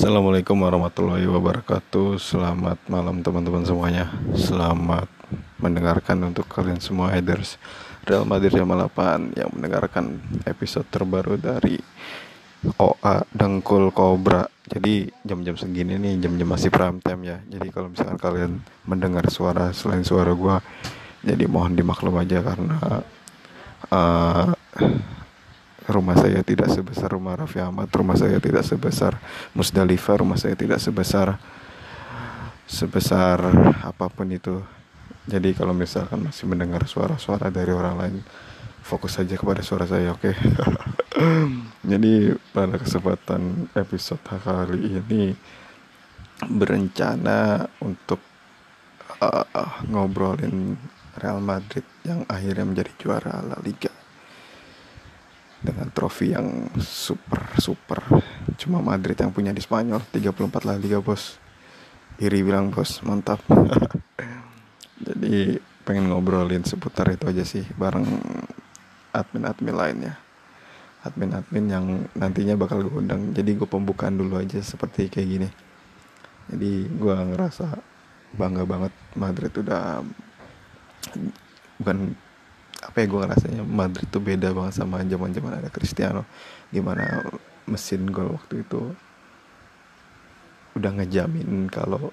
Assalamualaikum warahmatullahi wabarakatuh. Selamat malam teman-teman semuanya. Selamat mendengarkan untuk kalian semua headers Real Madrid Jam 8 Yang mendengarkan episode terbaru dari OA Dengkul Cobra. Jadi jam-jam segini nih jam-jam masih prime time ya. Jadi kalau misalkan kalian mendengar suara selain suara gua Jadi mohon dimaklum aja karena uh, rumah saya tidak sebesar rumah Raffi Ahmad, rumah saya tidak sebesar Musdalifah, rumah saya tidak sebesar sebesar apa pun itu. Jadi kalau misalkan masih mendengar suara-suara dari orang lain, fokus saja kepada suara saya, oke? Okay? Jadi pada kesempatan episode kali ini berencana untuk uh, ngobrolin Real Madrid yang akhirnya menjadi juara La Liga dengan trofi yang super super. Cuma Madrid yang punya di Spanyol 34 La Liga bos. Iri bilang bos mantap. Jadi pengen ngobrolin seputar itu aja sih bareng admin-admin lainnya. Admin-admin yang nantinya bakal gue undang. Jadi gue pembukaan dulu aja seperti kayak gini. Jadi gue ngerasa bangga banget Madrid udah bukan apa ya gue ngerasanya Madrid tuh beda banget sama zaman zaman ada Cristiano. Gimana mesin gol waktu itu udah ngejamin kalau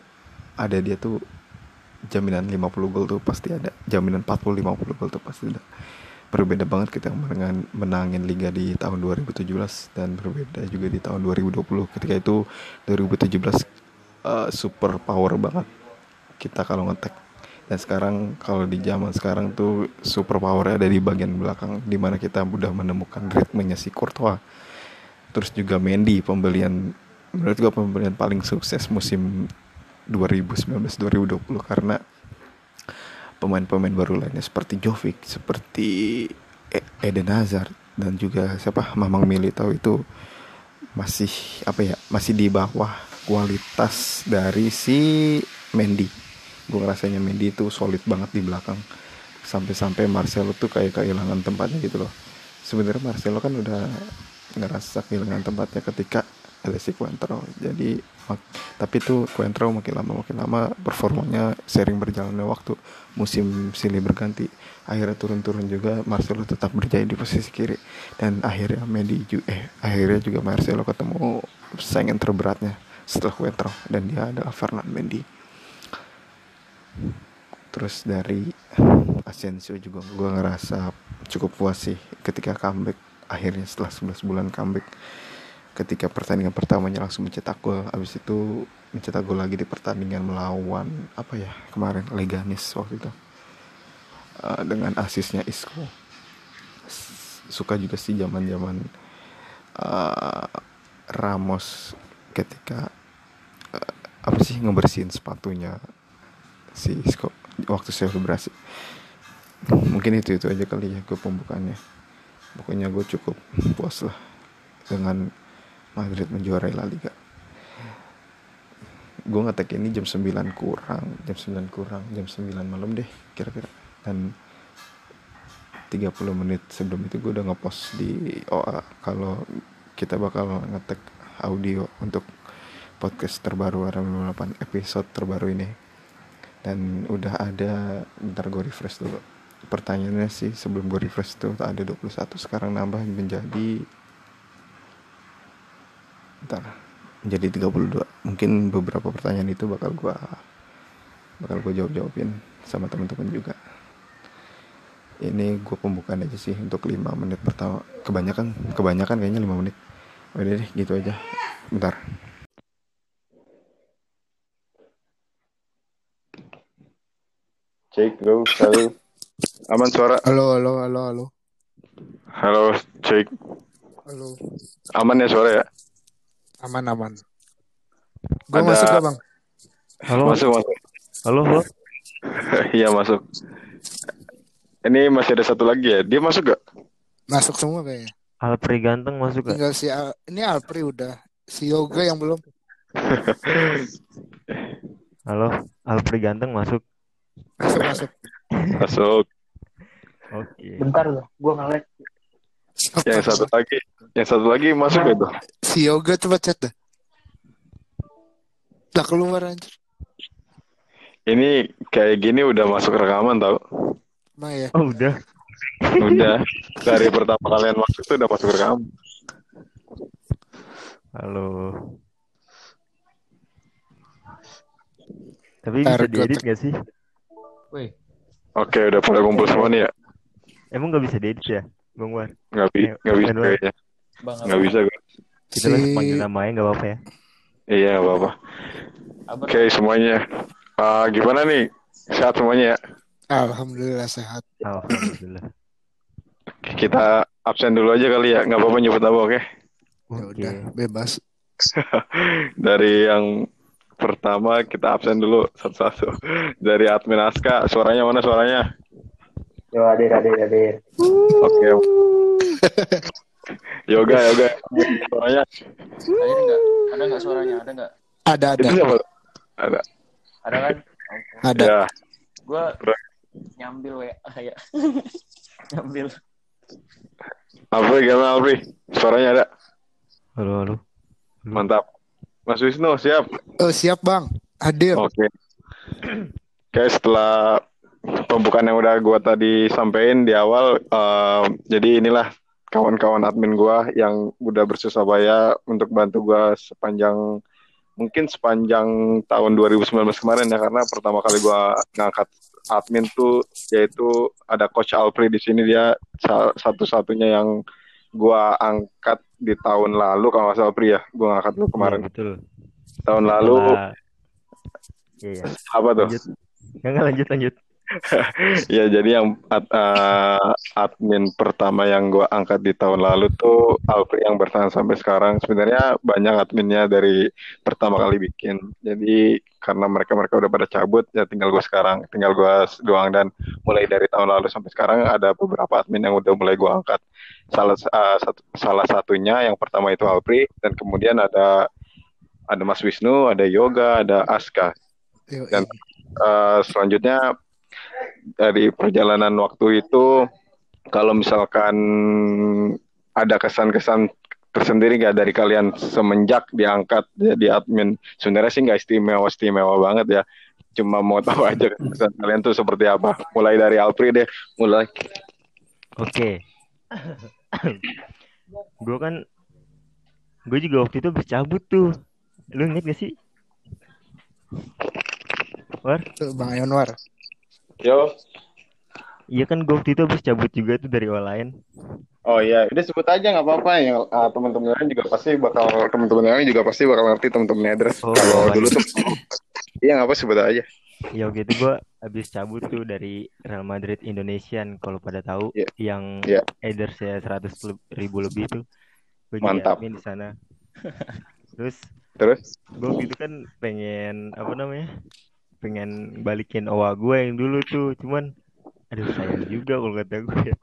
ada dia tuh jaminan 50 gol tuh pasti ada. Jaminan 40 50 gol tuh pasti ada. Berbeda banget kita menangin, menangin liga di tahun 2017 dan berbeda juga di tahun 2020 ketika itu 2017 uh, super power banget. Kita kalau ngetek dan sekarang kalau di zaman sekarang tuh super power ada di bagian belakang di mana kita udah menemukan ritmenya si Courtois. Terus juga Mendy pembelian menurut gue pembelian paling sukses musim 2019-2020 karena pemain-pemain baru lainnya seperti Jovic, seperti e- Eden Hazard dan juga siapa? Mamang Militao itu masih apa ya masih di bawah kualitas dari si Mendy gue ngerasanya Mendy itu solid banget di belakang. Sampai-sampai Marcelo tuh kayak kehilangan tempatnya gitu loh. Sebenarnya Marcelo kan udah ngerasa kehilangan tempatnya ketika ada si Coentrao jadi tapi tuh Coentrao makin lama makin lama performanya sering berjalannya waktu. Musim silih berganti. Akhirnya turun-turun juga Marcelo tetap berjaya di posisi kiri. Dan akhirnya Mendy eh akhirnya juga Marcelo ketemu saingan terberatnya setelah Coentrao dan dia adalah Fernand Mendy terus dari Asensio juga gue ngerasa cukup puas sih ketika comeback akhirnya setelah 11 bulan comeback ketika pertandingan pertamanya langsung mencetak gol habis itu mencetak gol lagi di pertandingan melawan apa ya kemarin Leganes waktu itu. Uh, dengan asisnya Isco. Suka juga sih zaman zaman uh, Ramos ketika uh, apa sih ngebersihin sepatunya si Isco waktu saya berhasil mungkin itu itu aja kali ya gue pembukaannya. Pokoknya gue cukup puas lah dengan Madrid menjuarai La Liga. Gue ngetek ini jam 9 kurang jam 9 kurang jam 9 malam deh kira-kira. Dan 30 menit sebelum itu gue udah ngepost di OA kalau kita bakal ngetek audio untuk podcast terbaru RM58 episode terbaru ini dan udah ada ntar gue refresh dulu. Pertanyaannya sih sebelum gue refresh tuh ada 21 sekarang nambah menjadi ntar menjadi 32 mungkin beberapa pertanyaan itu bakal gue bakal gue jawab jawabin sama teman-teman juga. Ini gue pembukaan aja sih untuk 5 menit pertama. Kebanyakan kebanyakan kayaknya 5 menit. Udah deh gitu aja. Bentar Cek, halo, halo. Aman suara? Halo, halo, halo, halo. Halo, cek. Halo. Aman ya suara ya? Aman, aman. Gue Ada... masuk gak bang? Halo. Masuk, masuk. Halo, halo. Iya masuk. Ini masih ada satu lagi ya? Dia masuk gak? Masuk semua kayaknya. Alpri ganteng masuk gak? Tinggal si Al... ini Alpri udah. Si Yoga yang belum. Halo, Alpri ganteng masuk. Masuk, masuk. Masuk. Oke. Okay. Bentar loh, gue ngelag. Yang satu lagi, yang satu lagi masuk nah. itu. Si Yoga coba chat dah. Udah keluar anjir. Ini kayak gini udah masuk rekaman tau. Emang ya. Oh udah. Udah dari pertama kalian masuk tuh udah masuk rekaman. Halo. Tapi Ntar bisa gua diedit gak sih? Wih, Oke udah pada kumpul semua nih ya. Emang gak bisa diedit ya, Bang War? Nggak, bi- nggak bisa kayaknya. Bang Nggak bisa gue. Kita langsung Si- panggil namanya gak apa-apa ya? Iya nggak apa-apa. Oke semuanya. Ah, gimana nih? Sehat semuanya ya. Alhamdulillah sehat. Alhamdulillah. Kita absen dulu aja kali ya. Nggak apa-apa nyebut apa oke? Ya Oke. udah bebas. Dari yang pertama kita absen dulu satu-satu. Dari admin Aska, suaranya mana suaranya? Yo, hadir, hadir, hadir. Oke. yoga, yoga. Suaranya Ada nggak? Ada nggak suaranya? Ada nggak? Ada ada? Ada. Ada kan? Oke. ada. Ya. Gua Terus. nyambil WA ya. nyambil. Apri gimana Apri? Suaranya ada. Halo, halo. Mantap. Mas Wisnu siap? Oh siap bang. Hadir. Oke. Oke, setelah pembukaan yang udah gua tadi sampein di awal, eh, jadi inilah kawan-kawan admin gua yang udah bersusah payah untuk bantu gua sepanjang mungkin sepanjang tahun 2019 kemarin ya karena pertama kali gua ngangkat admin tuh yaitu ada coach Alfred di sini dia sa- satu-satunya yang gua angkat di tahun lalu kalau nggak salah Pri ya gua ngangkat lu kemarin Iya, betul. tahun lalu Setelah- Iya, iya. apa tuh Lanjut. Nggak, nggak, lanjut, lanjut. Ya jadi yang ad- eh, admin pertama yang gua angkat di tahun lalu tuh Alfred yang bertahan sampai sekarang. Sebenarnya banyak adminnya dari pertama kali bikin. Jadi karena mereka mereka udah pada cabut, ya tinggal gue sekarang, tinggal gua s- doang dan mulai dari tahun lalu sampai sekarang ada beberapa admin yang udah mulai gua angkat. Salah eh, satu, salah satunya yang pertama itu Alfred dan kemudian ada ada Mas Wisnu, ada Yoga, ada Aska. Dan eh, selanjutnya dari perjalanan waktu itu kalau misalkan ada kesan-kesan tersendiri nggak dari kalian semenjak diangkat jadi admin sebenarnya sih nggak istimewa istimewa banget ya cuma mau tahu aja kesan kalian tuh seperti apa mulai dari Alfred deh mulai Oke. gue kan, gue juga waktu itu habis cabut tuh. Lu inget gak sih? War? tuh bang Ayonwar. Yo Iya kan gue waktu itu habis cabut juga tuh dari lain. oh iya udah sebut aja nggak apa-apa ya Ah, teman-teman lain juga pasti bakal teman-teman lain juga pasti bakal ngerti teman-teman Edres Oh, kalau baik. dulu tuh iya nggap apa sebut aja Ya waktu itu gue habis cabut tuh dari Real Madrid Indonesian kalau pada tahu Iya. yang Iya. Eders ya 100 ribu lebih tuh. Gue Mantap. di sana. Terus terus gue waktu itu kan pengen apa namanya? Pengen balikin owa gue yang dulu tuh, cuman aduh sayang juga kalau kata gue. Ya.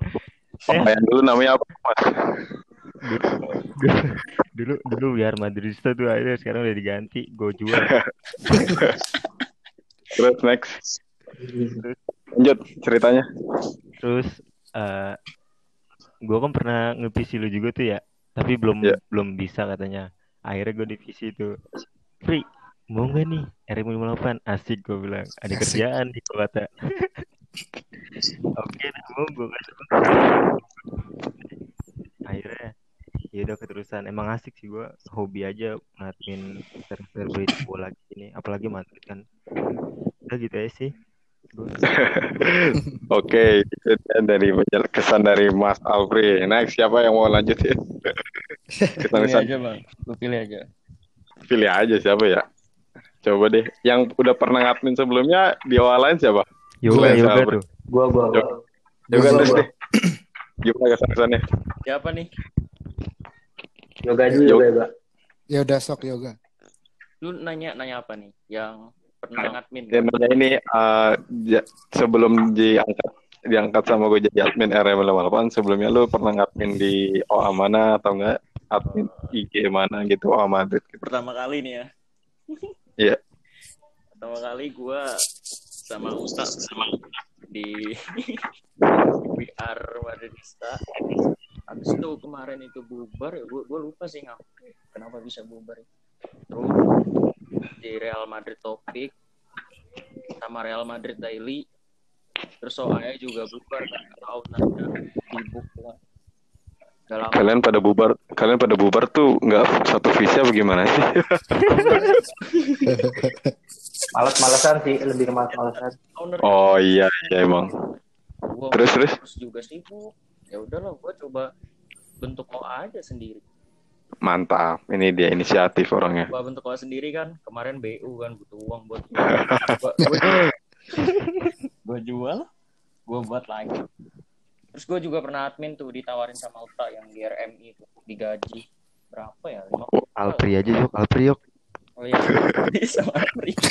oh, yang dulu namanya apa mas? Dulu dulu biar Madridista tuh ada sekarang udah diganti gue jual. Terus next. Lanjut ceritanya. Terus eh gue kan pernah ngevisi lu juga tuh ya tapi belum Iya. belum bisa katanya. Akhirnya gue divisi tuh. Free mau nggak nih RM58 asik gue bilang ada Asik. kerjaan di kata oke dah mau gue akhirnya ya udah keterusan emang asik sih gue hobi aja ngeliatin server berita bola gini apalagi Madrid kan udah gitu aja sih Oke, itu dia dari kesan dari Mas Alfred. Next, siapa yang mau lanjutin? Pilih Kesan-kesan aja bang. Lu pilih aja. pilih aja siapa ya? Coba deh. Yang udah pernah ngadmin sebelumnya di awal lain siapa? yoga Selain yoga tuh Gua, gua, gua. Yoga Gua, terus gua. deh. Gimana kesan-kesannya? Siapa nih? Yoga aja, Yoga. yoga, yoga. Ya udah sok yoga. Lu nanya nanya apa nih? Yang pernah ngadmin. Ya, nanya ini eh, ja- sebelum diangkat diangkat sama gue jadi admin RM58 sebelumnya lu pernah ngadmin di OA mana atau enggak admin IG mana gitu OA Madrid gitu. Pertama kali nih ya. Iya. Pertama kali gua sama Ustaz sama di WR Madridista. Habis itu kemarin itu bubar ya, gua, gua lupa sih ngap. Kenapa bisa bubar? Terus di Real Madrid Topik sama Real Madrid Daily terus OAE juga bubar kan karena ownernya sibuk kan Gak lama Kalian pada bubar, kalian pada bubar tuh nggak satu visi apa gimana sih? Malas-malasan sih, lebih malas-malasan. owner Oh iya, iya emang. gua Terus terus. terus juga sibuk ya udahlah gua coba bentuk OA aja sendiri Mantap. Ini dia inisiatif orangnya. gua bentuk OA sendiri kan kemarin BU kan butuh uang buat gua, gua jual gua buat lagi terus gua juga pernah admin tuh ditawarin sama Ultra yang di RMI itu digaji berapa ya lima Oh, Alpri aja yuk, Alpri yuk. Oh iya, sama Alfred.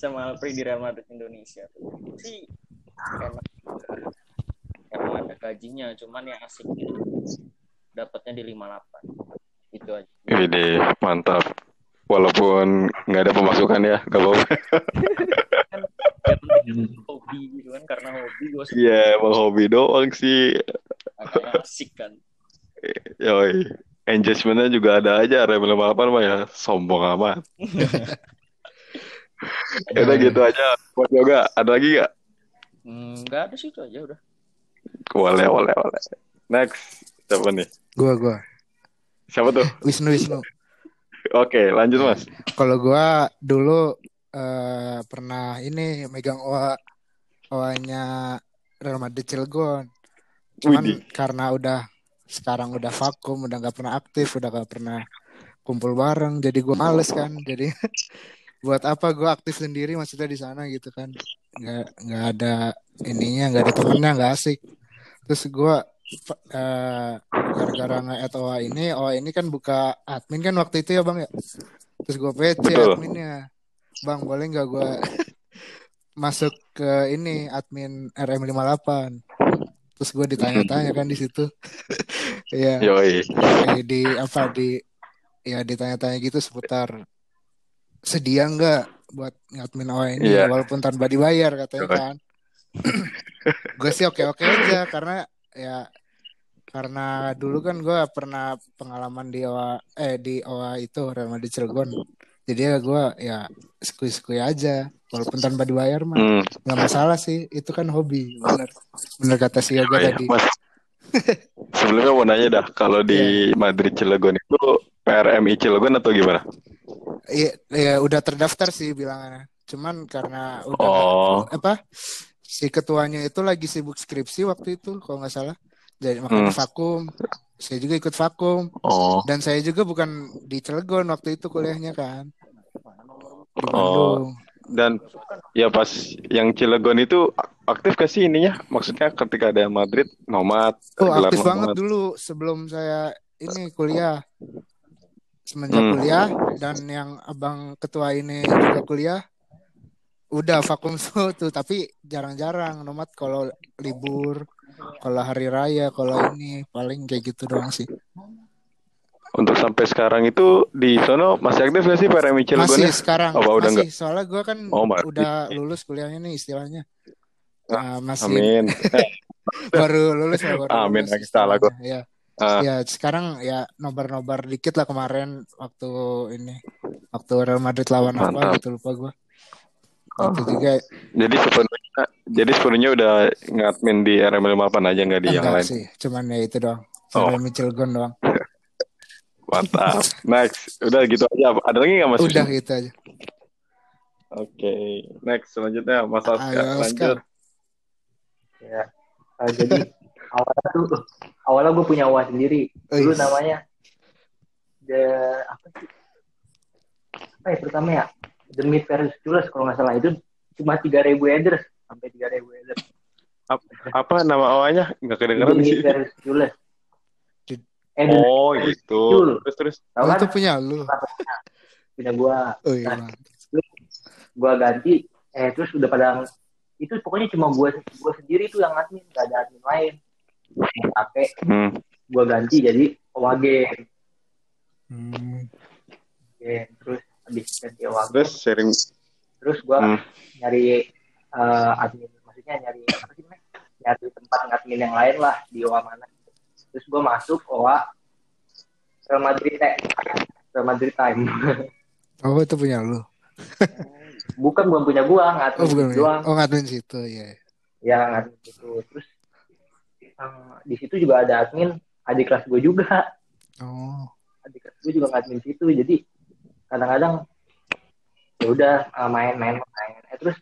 sama Alfred di Real Madrid Indonesia. Sih emang, emang ada gajinya, cuman yang asik dapatnya di 58. Itu aja. Ini mantap. Walaupun nggak ada pemasukan ya, nggak apa-apa. Hobi gitu kan karena hobi gue Iya, emang hobi doang sih. agak asik kan. Yoi. Engagementnya juga ada aja, Rem 58 mah ya sombong amat. Ya udah gitu aja. Buat yoga, ada lagi nggak? Hmm, Nggak ada sih itu aja udah. Boleh, boleh, boleh. Next, siapa nih? Gua gua Siapa tuh? Wisnu Wisnu. Oke, lanjut mas. Kalau gua dulu eh, pernah ini megang OA OA-nya Real Madrid Cilegon. Cuman Widih. karena udah sekarang udah vakum, udah nggak pernah aktif, udah nggak pernah kumpul bareng, jadi gua males kan. Jadi buat apa gua aktif sendiri maksudnya di sana gitu kan? Nggak nggak ada ininya, nggak ada temennya, nggak asik. Terus gua eh, gara-gara nge-add OA ini, OA ini kan buka admin kan waktu itu ya bang ya. Terus gue PC Betul. adminnya. Bang boleh nggak gue masuk ke ini admin RM58. Terus gue ditanya-tanya kan di situ. Iya, Yoi. eh, di apa di ya ditanya-tanya gitu seputar sedia nggak buat ngadmin OA ini Iya. walaupun tanpa dibayar katanya kan. gue sih oke-oke aja karena ya karena dulu kan gue pernah pengalaman di OA eh di OA itu Real Madrid Cilegon. Jadi ya gue ya sekui-sekui aja walaupun tanpa dibayar mah Hmm. nggak masalah sih itu kan hobi bener bener kata si Yoga Iya, tadi Mas. Sebelumnya mau nanya dah, kalau di Iya. Madrid Cilegon itu PRMI Cilegon atau gimana? Iya, ya udah terdaftar sih bilangannya. Cuman karena udah Oh, apa si ketuanya itu lagi sibuk skripsi waktu itu kalau nggak salah. Jadi makanya Hmm. vakum. Saya juga ikut vakum oh, dan saya juga bukan di Cilegon waktu itu kuliahnya kan. Di Oh. Dan ya pas yang Cilegon itu aktif ke sih ininya? Maksudnya ketika ada Madrid, nomad, Oh, aktif banget nomad. dulu sebelum saya ini kuliah. Semenjak Hmm. kuliah dan yang abang ketua ini juga kuliah udah vakum tuh tapi jarang-jarang nomad kalau libur kalau hari raya kalau ini paling kayak gitu doang sih. Untuk sampai sekarang itu di sono masih aktif gak sih PRMI Cilegon masih ya? sekarang. Apa udah masih soalnya gue kan Oh, udah lulus kuliahnya nih istilahnya. Ah, Nah, masih Amin. baru lulus ya baru Amin, lulus lagi salah istilahnya. ya Ah, ya sekarang ya nobar-nobar dikit lah kemarin waktu ini. Waktu Real Madrid lawan apa Mantap. gitu lupa gue Oh. itu juga jadi sepenuhnya jadi sepenuhnya udah ngadmin di RM58 aja nggak di yang lain. sih cuman ya itu doang Oh. Sampai Cilegon doang Mantap. Next. Udah gitu aja. Ada lagi nggak Mas? udah gitu aja Oke. Next. Selanjutnya Mas Aska. Lanjut. Ya. Eh, jadi awalnya tuh awalnya gue punya uang sendiri. Dulu namanya the apa sih? Apa ya pertama ya? The Mid versus Jules kalau nggak salah itu cuma 3000 headers sampai 3000 headers. Apa nama awalnya? Nggak kedengeran Mid sih. Jules. The Oh gitu. Jules. Terus terus. Tahu kan? itu punya lu Punya gua. oh iya Nah, gua ganti eh terus udah pada itu pokoknya cuma gua gua sendiri tuh yang admin gak ada admin lain pakai Hmm. gua ganti jadi OAG Hmm. Game. terus habis ganti OAG Terus sharing. terus gua Hmm. nyari eh, admin maksudnya nyari apa sih namanya nyari tempat admin yang lain lah di OA mana terus gua masuk OA Real Madrid teh Real Madrid time. Oh itu punya lu. bukan bukan punya gua, Oh ngadmin bukan. doang. Oh ngadmin situ ya. Ya ngadmin itu. Terus eh, di situ juga ada admin adik kelas gue juga. Oh. Adik kelas gue juga ngadmin situ. Jadi kadang-kadang ya udah eh, main-main main. Eh, terus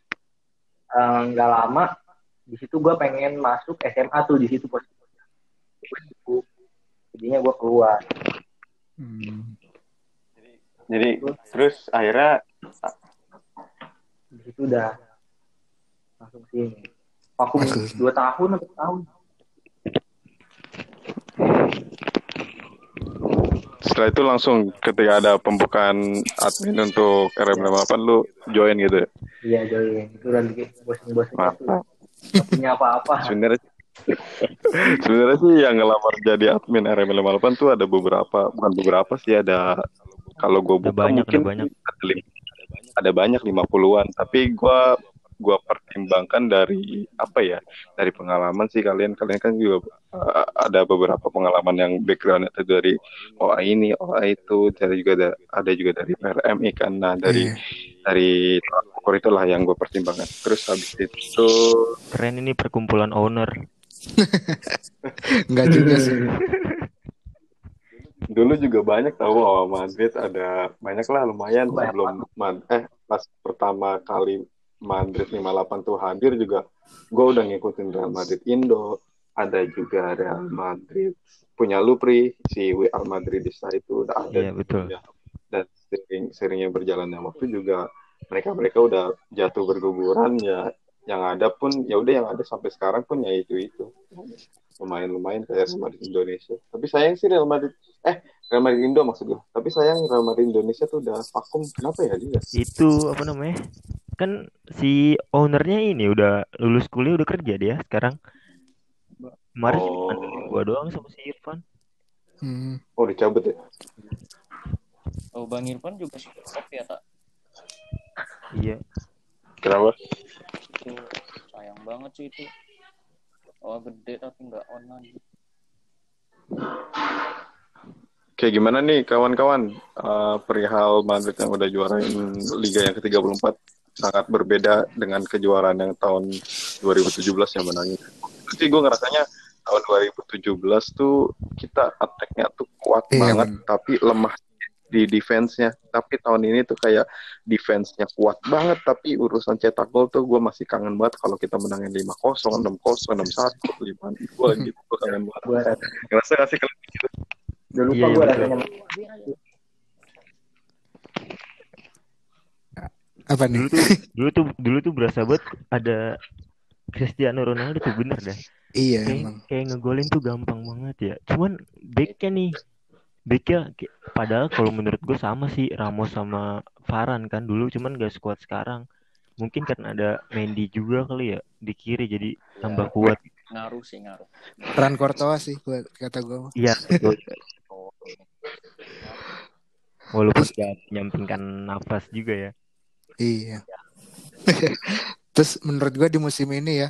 eh, nggak lama di situ gue pengen masuk SMA tuh di situ posisinya. Jadinya gue keluar. Hmm. Jadi terus akhirnya Di situ udah langsung sini. Vakum dua tahun atau tahun. Setelah itu langsung ketika ada pembukaan admin untuk RM58 lu join gitu ya? Iya join. Itu. Gak punya apa-apa. Sebenarnya sebenarnya sih yang ngelamar jadi admin RM58 tuh ada beberapa, bukan beberapa sih ada kalau gue Ada buka banyak, mungkin ada banyak. ada, banyak 50-an, tapi gua gua pertimbangkan dari apa ya? Dari pengalaman sih kalian kalian kan juga uh, ada beberapa pengalaman yang backgroundnya itu dari OA ini, OA itu, dari juga ada, ada juga dari PRMI kan. Nah, dari Iya. dari ukur itulah yang gue pertimbangkan. Terus habis itu Keren ini perkumpulan owner. Enggak juga sih. dulu juga banyak tahu awal Madrid ada banyak lah lumayan Banyak sebelum Man- eh pas pertama kali Madrid 58 tuh hadir juga gue udah ngikutin Real Madrid Indo ada juga Real Madrid punya Lupri si Real Madridista itu udah ada Iya betul. Ya. dan sering seringnya berjalannya waktu juga mereka mereka udah jatuh berguguran ya yang ada pun ya udah yang ada sampai sekarang pun ya itu itu lumayan lumayan kayak Real Madrid Indonesia tapi sayang sih Real Madrid eh Real Madrid Indo maksud gue tapi sayang Real Madrid Indonesia tuh udah vakum kenapa ya dia Itu apa namanya? Kan si ownernya ini udah lulus kuliah udah kerja dia sekarang. Kemarin Oh. gua doang sama si Irfan. Hmm. oh dicabut ya Oh Bang Irfan juga sih ya tak. Iya. kenapa Itu sayang banget sih itu. Oh gede tapi nggak online. kayak gimana nih kawan-kawan Eh, perihal Madrid yang udah juarain Liga yang ke-34 sangat berbeda dengan kejuaraan yang tahun 2017 yang menangin. Jadi gue ngerasanya tahun 2017 tuh kita attack-nya tuh kuat Iya, banget bener. tapi lemah di defense-nya. Tapi tahun ini tuh kayak defense-nya kuat banget tapi urusan cetak gol tuh gue masih kangen banget kalau kita menangin 5-0, 6-0, 6-1, 5-2 gitu. Gue kangen banget. Gue Ngerasa gak sih kalian gitu? udah lupa Iya, gue rasanya. Apa nih? Dulu tuh dulu tuh dulu tuh berasa banget ada Cristiano Ronaldo tuh bener dah. Iya Kayak emang. kayak ngegolin tuh gampang banget ya. Cuman backnya nih backnya padahal kalau menurut gue sama sih Ramos sama Varane kan dulu cuman gak sekuat sekarang. Mungkin karena ada Mendy juga kali ya di kiri jadi tambah kuat. Ngaruh sih ngaruh. Peran Courtois sih gua, kata gue. Iya. Walaupun gak menyampingkan nafas juga ya. Iya. Terus menurut gue di musim ini ya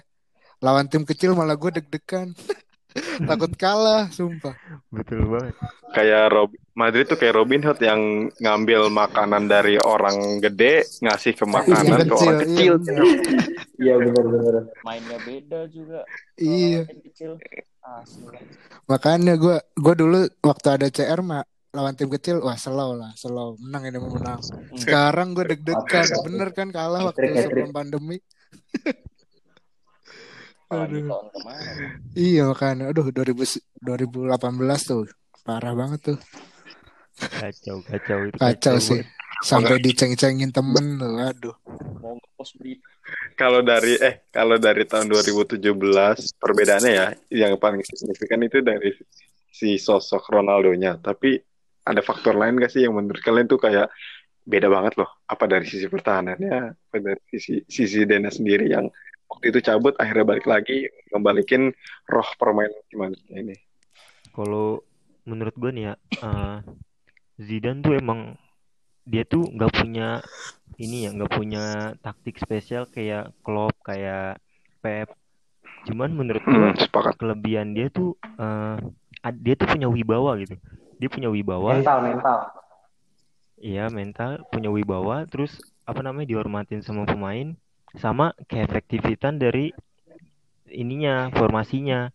lawan tim kecil malah gue deg-degan. Takut kalah, sumpah. Betul banget. kayak Rob Madrid tuh kayak Robin Hood yang ngambil makanan dari orang gede ngasih ke makanan ke orang kecil. Iya, bener. Iya benar-benar. Mainnya beda juga. Iya. Kecil. Asli. Makanya gue gue dulu waktu ada CR mah lawan tim kecil wah slow lah slow. Menang ini mau menang sekarang gue deg-degan. Bener kan kalah waktu sebelum pandemi. Aduh. iya makanya. Aduh 2000 2018 tuh parah banget tuh. Kacau, kacau itu kacau sih. sampai diceng-cengin temen tuh aduh. Mau ngepost berita. Kalau dari eh kalau dari tahun 2017 perbedaannya ya yang paling signifikan itu dari si sosok Ronaldo-nya. Tapi ada faktor lain gak sih yang menurut kalian tuh kayak beda banget loh? Apa dari sisi pertahanannya, apa dari sisi sisi Dena sendiri yang waktu itu cabut akhirnya balik lagi ngembalikin roh permainan gimana ini? Kalau menurut gue nih ya, eh, Zidane tuh emang dia tuh nggak punya ini ya, nggak punya taktik spesial kayak Klopp, kayak Pep. Cuman menurut gue Hmm, sepakat. kelebihan dia tuh ad- dia tuh punya wibawa gitu. Dia punya wibawa. Mental mental. iya mental punya wibawa terus apa namanya dihormatin sama pemain sama keefektivitan dari ininya formasinya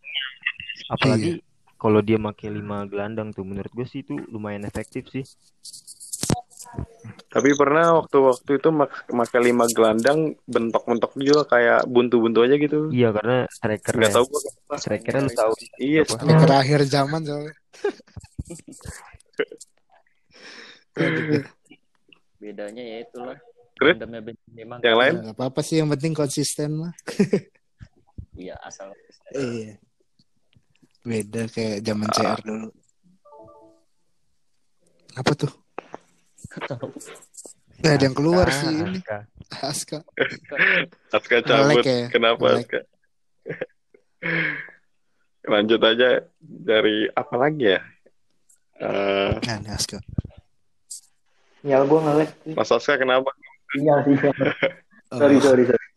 apalagi kalau dia pakai lima gelandang tuh menurut gue sih itu lumayan efektif sih Tapi pernah waktu-waktu itu mak pakai lima gelandang bentok-bentok juga kayak buntu-buntu aja gitu. iya karena strikernya Nggak tahu gua kenapa. strikernya lu tahu Iya, apa? Ini terakhir zaman soalnya. Bedanya ya itulah Terus? Benzema yang lain Gak apa-apa sih yang penting konsisten lah. iya asal Iya. Beda kayak zaman CR dulu. Apa tuh? Nah, ada yang keluar Ah, sih ini. Aska. Aska. Aska cabut. Ya, Kenapa. Aska? Lanjut aja dari apa lagi ya? Eh, Nah. Sinyal gue ngelag sih. Mas Aska kenapa? Sinyal sih. Oh, Sorry, sorry, sorry.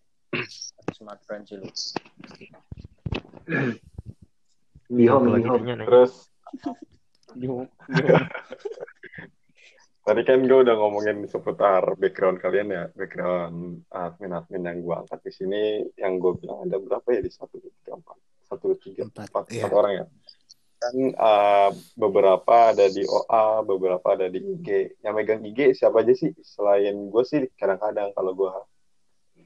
smart friend sih lu Di home, di home. Terus Yo, tadi kan gue udah ngomongin seputar background kalian ya, background admin-admin yang gue angkat di sini, yang gue bilang ada berapa ya di satu tiga empat, satu tiga Empat, empat, iya. empat orang ya. Kan eh, beberapa ada di OA, beberapa ada di IG. Yang megang IG siapa aja sih? Selain gue sih kadang-kadang kalau gue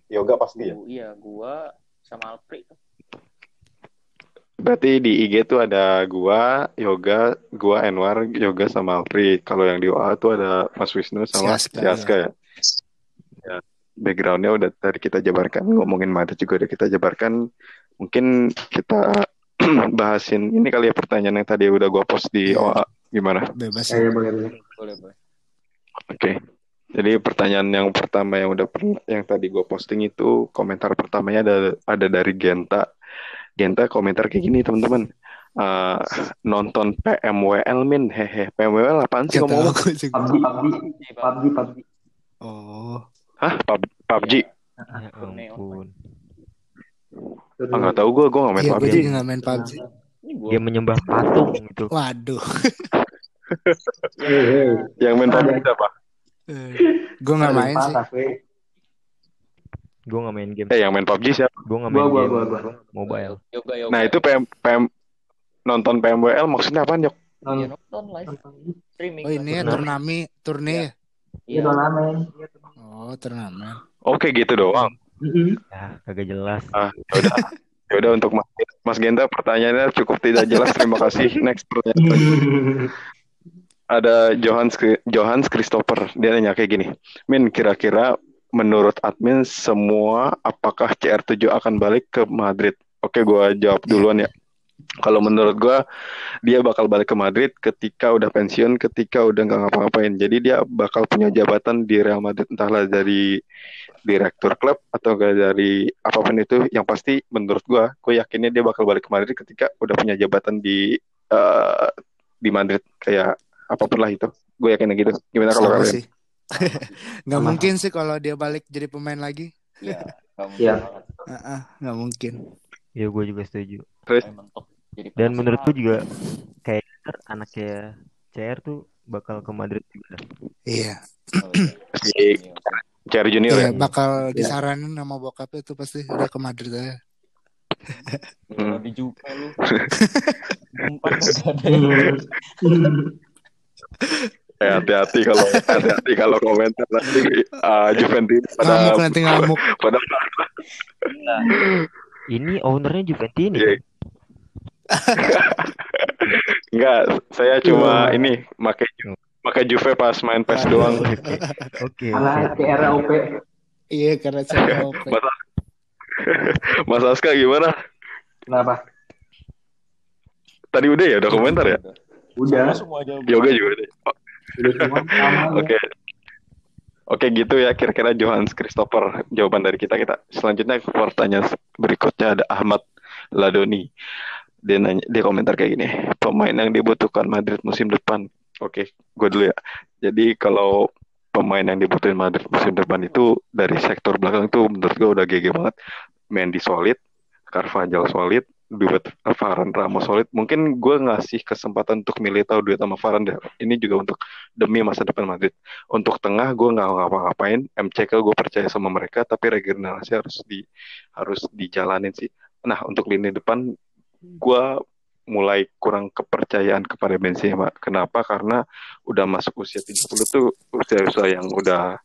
yoga pasti ya. Iya gua sama Alfred Berarti di IG tuh ada gua, Yoga, gua Enwar, Yoga sama Alfred. Kalau yang di OA tuh ada Mas Wisnu sama Si Aska, si Aska ya. Ya, backgroundnya udah tadi kita jabarkan, ngomongin Madrid juga udah kita jabarkan. Mungkin kita bahasin ini kali ya pertanyaan yang tadi udah gua post di Iya. OA. Gimana? Bebas Ya, ya. ya, boleh, boleh. boleh boleh Oke. Jadi pertanyaan yang pertama yang udah pernah yang tadi gue posting itu komentar pertamanya ada ada dari Genta. Genta komentar kayak gini teman-teman. Eh, nonton PMWL min hehe PMWL apaan sih ngomong. PUBG, PUBG, PUBG, PUBG. Oh, hah Pub- PUBG Ya ampun. Ah nggak tahu gue gue nggak main iya gue PUBG juga gak main PUBG. ini gua Dia menyembah patung gitu. Waduh. Hei, hei. yang main PUBG siapa gue gak main sih. Gue gak main game. eh yang main PUBG siapa Gue gak Gua, main gua, game gua, gua. mobile. yoga yoga nah itu PM, PM nonton PMWL maksudnya apaan Yok Iya, Non- nonton live streaming Oh ini ya turnamen, turne ya? Iya, turnamen. Oh turnamen. oke gitu doang Mm-mm. Ya kagak jelas. ah yaudah yaudah untuk Mas, Mas Genta pertanyaannya cukup tidak jelas. Terima kasih. Next pertanyaan. Ada Johans Johans Christopher. Dia nanya kayak gini. Min kira-kira menurut admin semua apakah CR7 akan balik ke Madrid? Oke gua jawab duluan ya kalau menurut gua dia bakal balik ke Madrid ketika udah pensiun ketika udah nggak ngapa-ngapain jadi dia bakal punya jabatan di Real Madrid entahlah dari direktur klub atau nggak dari apa pun itu yang pasti menurut gua gue yakinnya dia bakal balik ke Madrid ketika udah punya jabatan di eh, di Madrid kayak apa pun lah itu gue yakin gitu gimana kalau kalian sih. gak Sama. mungkin sih kalau dia balik jadi pemain lagi. Iya, kamu Iya. Heeh, gak mungkin. Ya gue juga setuju. terus Dan menurut gue juga kayak anaknya CR tuh bakal ke Madrid juga. Iya. Oh, iya. Iya. CR Junior Iya, ya bakal disaranin sama bokapnya tuh pasti udah ke Madrid aja. Kalau di lu Eh, hati-hati kalau hati-hati kalau komentar nanti uh, Juventus pada Ngamuk nanti ngamuk. pada Ini ownernya Juventini. Iya. enggak saya cuma ini pakai pakai Juve pas main PES doang Oke. Oke. Karena oke. CR OP. Iya karena saya OP. Mas, Mas Aska gimana Kenapa? tadi udah ya udah komentar ya Udah. semua jawaban Yoga juga deh. Udah semua sama aja. Oke. Gitu ya kira-kira Johannes Christopher jawaban dari kita kita. Selanjutnya pertanyaan berikutnya ada Ahmad Ladoni. Dia nanya dia komentar kayak gini. Pemain yang dibutuhkan Madrid musim depan. Oke, gue dulu ya. Jadi kalau pemain yang dibutuhin Madrid musim depan itu dari sektor belakang itu menurut gue udah GG banget. Mendy solid, Carvajal solid, duet Varane Ramos solid. Mungkin gue ngasih kesempatan untuk Militao duet sama Varane deh. Ini juga untuk demi masa depan Madrid. Untuk tengah gue nggak ngapa-ngapain. MCK gue percaya sama mereka, tapi regenerasi harus di harus dijalanin sih. Nah untuk lini depan gue mulai kurang kepercayaan kepada Benzema. Kenapa? Karena udah masuk usia 30 tuh usia-usia yang udah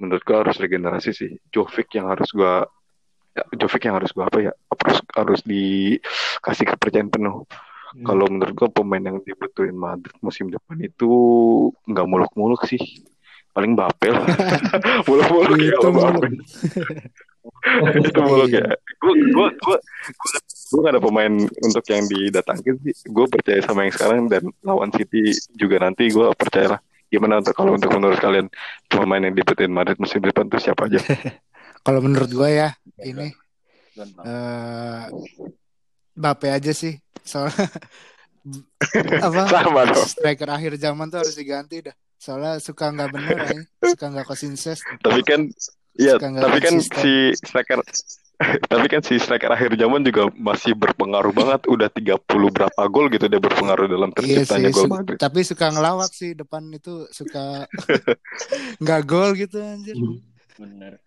menurut gue harus regenerasi sih. Jovic yang harus gue ya, Jovic yang harus gue apa ya harus harus dikasih kepercayaan penuh. Hmm. Kalau menurut gue pemain yang dibutuhin Madrid musim depan itu nggak muluk-muluk sih. Paling Bapel. muluk-muluk ya Itu itu muluk ya. Gue gue gue gue gak ada pemain untuk yang didatangin sih. Gue percaya sama yang sekarang dan lawan City juga nanti gue percaya lah. Gimana untuk kalau untuk menurut kalian pemain yang dibutuhin Madrid musim depan tuh siapa aja? Kalau menurut gue ya ini Dan eh Bape aja sih. Soalnya apa Sama dong. striker akhir zaman tuh harus diganti dah. Soalnya suka nggak bener ya. suka nggak konsistensi. Tapi kan Iya, tapi kan konsisten. si striker tapi kan si striker akhir zaman juga masih berpengaruh banget udah 30 berapa gol gitu dia berpengaruh dalam Iya terciptanya sih, gol Madrid. tapi suka ngelawak sih depan itu suka nggak gol gitu anjir. bener.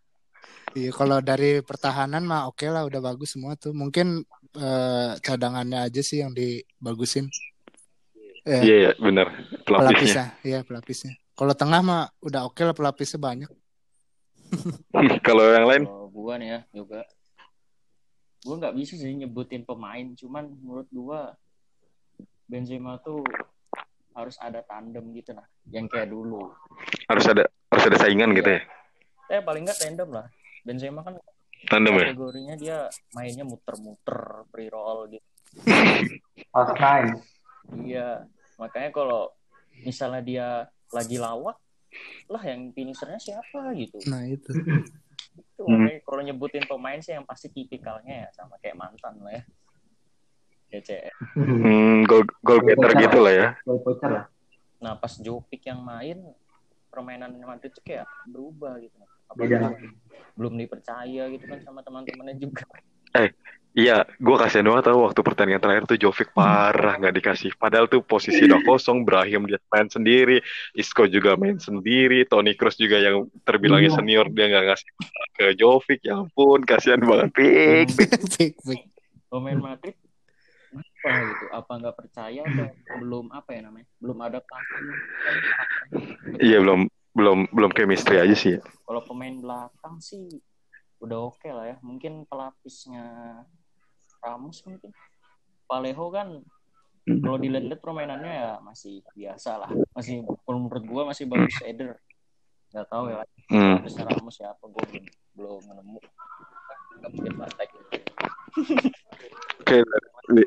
Iya, kalau dari pertahanan mah oke lah, udah bagus semua tuh. Mungkin eh, cadangannya aja sih yang dibagusin. Eh, Iya ya, benar. Pelapisnya. pelapisnya, iya pelapisnya. Kalau tengah mah udah oke lah pelapisnya banyak. Kalau yang lain Kalau gua nih ya juga gua nggak bisa sih nyebutin pemain, cuman menurut gua Benzema tuh harus ada tandem gitu nah, yang kayak dulu. harus ada harus ada saingan gitu ya. Eh paling nggak tandem lah. Benzema kan Tandem ya. kategorinya dia mainnya muter-muter, free roll gitu. False nine. Iya, makanya kalau misalnya dia lagi lawak, lah yang finishernya siapa gitu. Nah itu. Itu Hmm. makanya kalau nyebutin pemain sih yang pasti tipikalnya ya sama kayak mantan lah ya. DC. Hmm, gol gol getter gitu lah ya. Gol voucher lah. Nah pas Jovic yang main, permainan Madrid tuh kayak berubah gitu. Beda Apalagi belum dipercaya gitu kan sama teman-temannya juga. Iya, gue kasihan banget tau waktu pertandingan terakhir tuh Jovic parah nggak dikasih. Padahal tuh posisi udah kosong, Brahim dia main sendiri, Isco juga main sendiri, Toni Kroos juga yang terbilangnya Iya. senior dia nggak ngasih ke Jovic. Ya ampun, kasihan banget. Pik, pik. Fik. Pemain Madrid apa gitu? Apa nggak percaya atau belum apa ya namanya? Belum adaptasi. Iya belum belum belum chemistry aja sih. Kalau pemain belakang sih udah oke lah ya. Mungkin pelapisnya Ramos mungkin. Paleho kan Hmm. kalau dilihat-lihat permainannya ya masih biasa lah. Masih kalau menurut gua masih bagus Eder. Nggak tahu ya. Hmm. Ramos siapa gua belum belum mungkin praktek. Oke,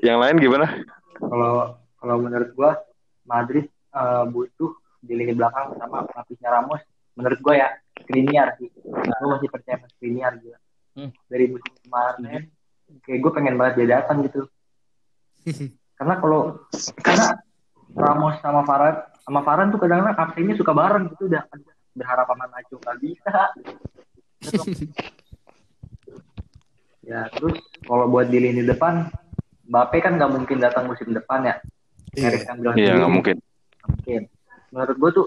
yang lain gimana? Kalau kalau menurut gua Madrid eh, butuh di lini belakang sama pelapisnya Ramos. Menurut gua ya Skriniar sih. Gua masih percaya sama Skriniar juga. Hmm. Dari musim kemarin kayak gue pengen banget dia datang gitu. karena kalau karena Ramos sama Farhan sama Farhan tuh kadang-kadang kaptennya suka bareng gitu udah berharap sama Nacho nggak bisa. ya terus kalau buat di lini depan Mbappe kan nggak mungkin datang musim depan ya. Iya. sendiri, nggak mungkin. mungkin. Menurut gue tuh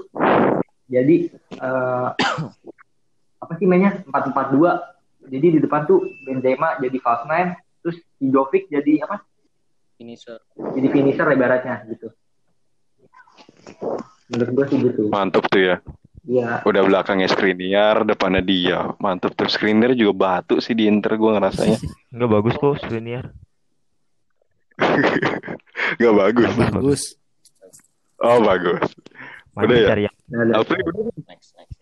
jadi eh, apa sih mainnya empat empat dua. Jadi di depan tuh Benzema jadi false nine, terus si Jovic jadi apa? Finisher. Jadi finisher ibaratnya gitu. Menurut gue sih gitu. Mantap tuh ya. Iya. Udah belakangnya Skriniar, depannya dia. Mantap tuh. Skriniar juga batu sih di Inter gue ngerasanya. Nggak bagus kok Skriniar. Gak bagus. Bagus. Oh bagus. Udah ya? cari yang. Next, next.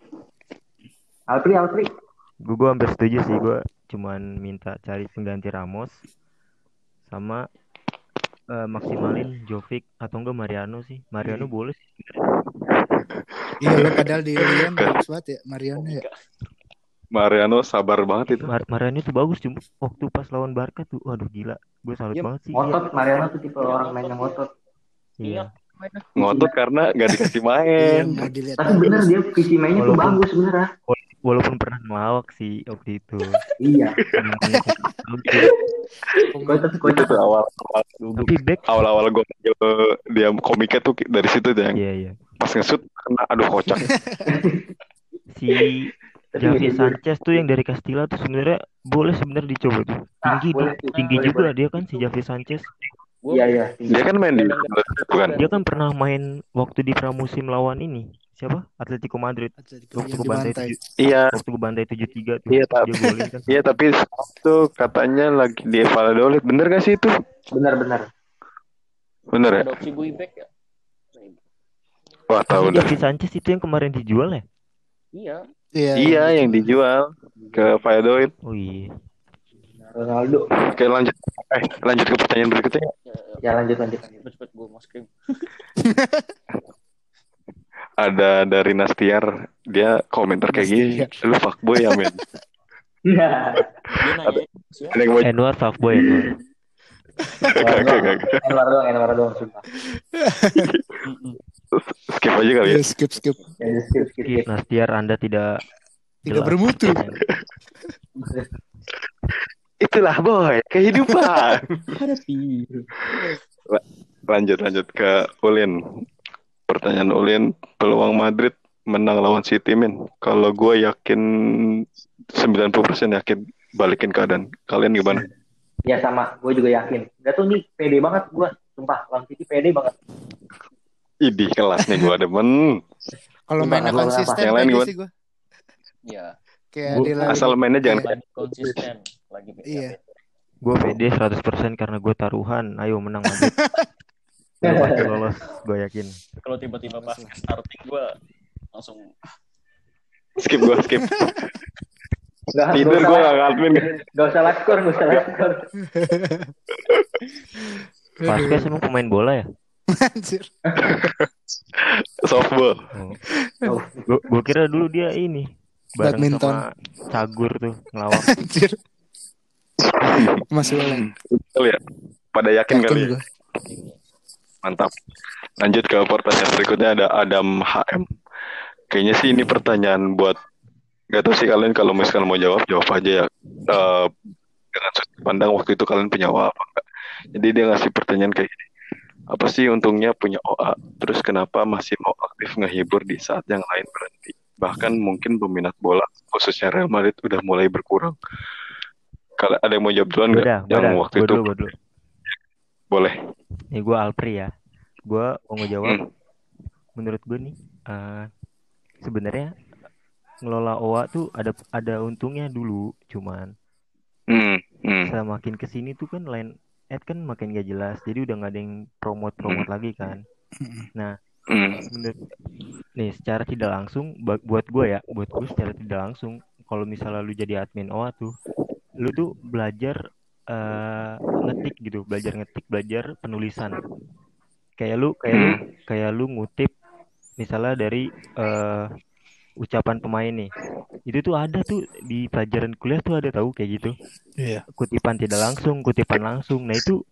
Alfri, Alfri. gue gue hampir setuju sih gue cuman minta cari pengganti Ramos sama eh, maksimalin Jovic atau enggak Mariano sih Mariano boleh sih Iya lo padahal di Lyon bagus banget ya Mariano ya. Mariano sabar banget itu. Mar- Mariano itu bagus cuma waktu pas lawan Barca tuh waduh gila gue salut Iya, banget sih Ngotot, Mariano tuh tipe orang main yang ngotot. iya Ngotot karena gak dikasih Iya main. dilihat. Tapi bener dia visi mainnya tuh bagus bener ah. walaupun pernah ngelawak sih waktu itu. Iya. Itu tuh awal awal Tapi back awal awal gue dia komiknya tuh dari situ tuh yang Iya iya. pas ngesut kena aduh kocak Si Javi Sanchez tuh yang dari Castilla tuh sebenarnya boleh sebenarnya dicoba tuh. Ah, Tinggi boleh tuh. Tinggi Boleh, juga boleh. dia kan si Javi Sanchez. Gua Iya iya. dia kan main di bukan Dia kan pernah main waktu di pramusim lawan ini. Siapa? Atletico Madrid. Atletico Waktu ke bantai iya waktu ke bantai 73 tuh. Iya, tapi- kan. iya tapi itu katanya lagi di Valladolid bener gak sih itu Benar-benar. bener ya adopsi Buibek ya. wah tahu dah Sanchez itu yang kemarin dijual ya? Iya. Iya. iya yang dijual ke Valladolid Oh iya. Ronaldo. oke lanjut eh lanjut ke pertanyaan berikutnya Ya, ya. Ya lanjut lanjut. lanjut. Cepet-cepet gue mau scream. ada dari Nastiar dia komentar kayak gini lu fuckboy ya men Iya. Ada yang mau Edward fuckboy kagak. Enwar doang, Enwar doang, sumpah. Skip aja kali ya Iya, skip skip. Ya, skip, skip, skip. Nastiar Anda tidak Tidak jelas. bermutu. Itulah boy kehidupan lanjut lanjut ke Ulin pertanyaan Ulin peluang Madrid menang lawan City min kalau gue yakin 90% yakin balikin keadaan kalian gimana Ya sama, gue juga yakin. Gak tuh nih, pede banget gue. Sumpah, Lawan City pede banget. Idih kelas nih gue demen Kalau mainnya konsisten Yang lain gue. Ya. Kayak asal mainnya jangan konsisten. Lagi Iya. Gue pede 100% karena gue taruhan. Ayo menang. Gue pasti lolos, gue yakin. Kalau tiba-tiba pas starting gue langsung skip gue skip Gak, tidur gue gak ngadmin Gak usah score, gak usah score. Vasquez emang pemain bola ya? anjir. softball Oh. Gue kira dulu dia ini bareng Badminton. sama Cagur tuh ngelawak. Anjir. Masih boleh. Betul ya. Pada yakin, Yakin kali ya. mantap. Lanjut ke pertanyaan berikutnya ada Adam HM kayaknya sih ini pertanyaan buat Gak tau sih kalian kalau misalkan mau jawab jawab aja ya. Eh, dengan sudut pandang waktu itu kalian punya OA apa enggak jadi dia ngasih pertanyaan kayak gini. Apa sih untungnya punya OA terus kenapa masih mau aktif ngehibur di saat yang lain berhenti bahkan mungkin peminat bola khususnya Real Madrid udah mulai berkurang kalau ada yang mau jawab duluan nggak yang udah. waktu Gue itu dulu, gue dulu. boleh Nih gue Alpri ya. Gue mau ngejawab. Hmm. Menurut gue nih, eh, sebenarnya ngelola OA tuh ada ada untungnya dulu, cuman hmm, hmm. semakin ke sini tuh kan line ad kan makin gak jelas, jadi udah nggak ada yang promote promote lagi kan. Nah, Hmm. menurut nih secara tidak langsung buat gue ya, buat gue secara tidak langsung, kalau misalnya lu jadi admin OA tuh, lu tuh belajar eh, ngetik gitu, belajar ngetik, belajar penulisan. Kayak lu, kayak lu, kayak lu ngutip misalnya dari eh, ucapan pemain nih, itu tuh ada tuh di pelajaran kuliah tuh ada tahu kayak gitu Iya. kutipan tidak langsung, kutipan langsung. Nah itu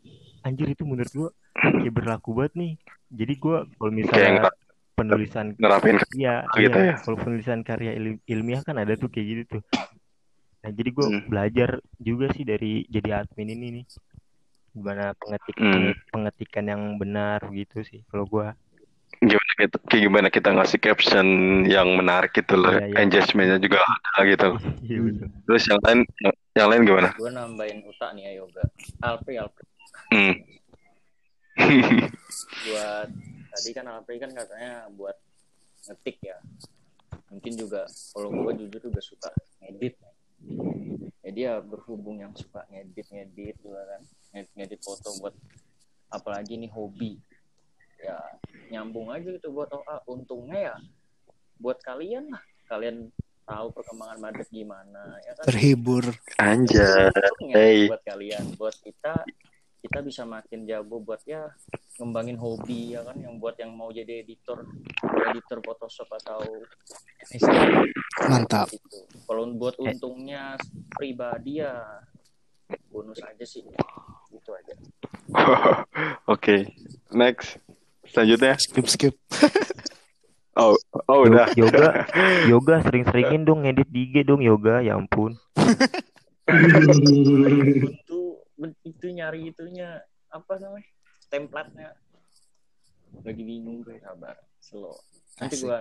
anjir itu menurut gua kayak berlaku banget nih. Jadi gua kalau misalnya penulisan nerapin iya, gitu iya, ya? kalau penulisan karya il- ilmiah kan ada tuh kayak gitu tuh. Nah, jadi gua Hmm. belajar juga sih dari jadi admin ini nih. Gimana pengetik Hmm. pengetikan yang benar gitu sih kalau gua. gimana kita kayak gimana kita ngasih caption yang menarik gitu loh Iya, iya. engagementnya juga ada gitu Iya betul. terus yang lain yang, yang lain gimana gue nambahin utak nih ya yoga. Alfri Alfri hmm. buat tadi kan Alfri kan katanya buat ngetik ya. Mungkin juga kalau gue jujur juga suka ngedit. Jadi ya berhubung yang suka ngedit ngedit juga kan ngedit ngedit foto buat apalagi nih hobi ya nyambung aja gitu buat OA untungnya ya buat kalian lah kalian tahu perkembangan Madrid gimana ya kan Terhibur. Anjay. untungnya Hey. buat kalian buat kita kita bisa makin jago buat ya ngembangin hobi ya kan yang buat yang mau jadi editor editor Photoshop atau Mantap. gitu. Kalau buat untungnya pribadi ya bonus aja sih. Gitu aja. oke next selanjutnya Skip skip. Oh, oh udah. Yoga, yoga sering-seringin dong ngedit di IG dong yoga, ya ampun. Itu itu nyari itunya apa namanya template-nya. Lagi bingung gue sabar slow. Nanti gue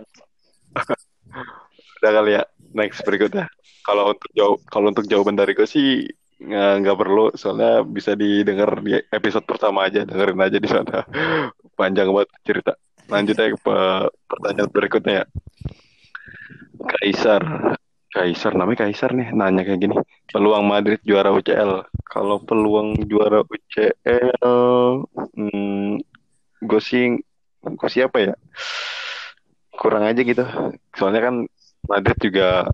Udah kali ya. Next berikutnya. Kalau untuk jawab kalau untuk jawaban dari gue sih nggak perlu. Soalnya bisa didengar di episode pertama aja dengerin aja di sana. Panjang banget cerita. Lanjut aja ke pe- pertanyaan berikutnya ya. Kaisar Kaisar namanya Kaisar nih nanya kayak gini. Peluang Madrid juara UCL kalau peluang juara UCL hmm, gue sih gue siapa ya? Kurang aja gitu. Soalnya kan Madrid juga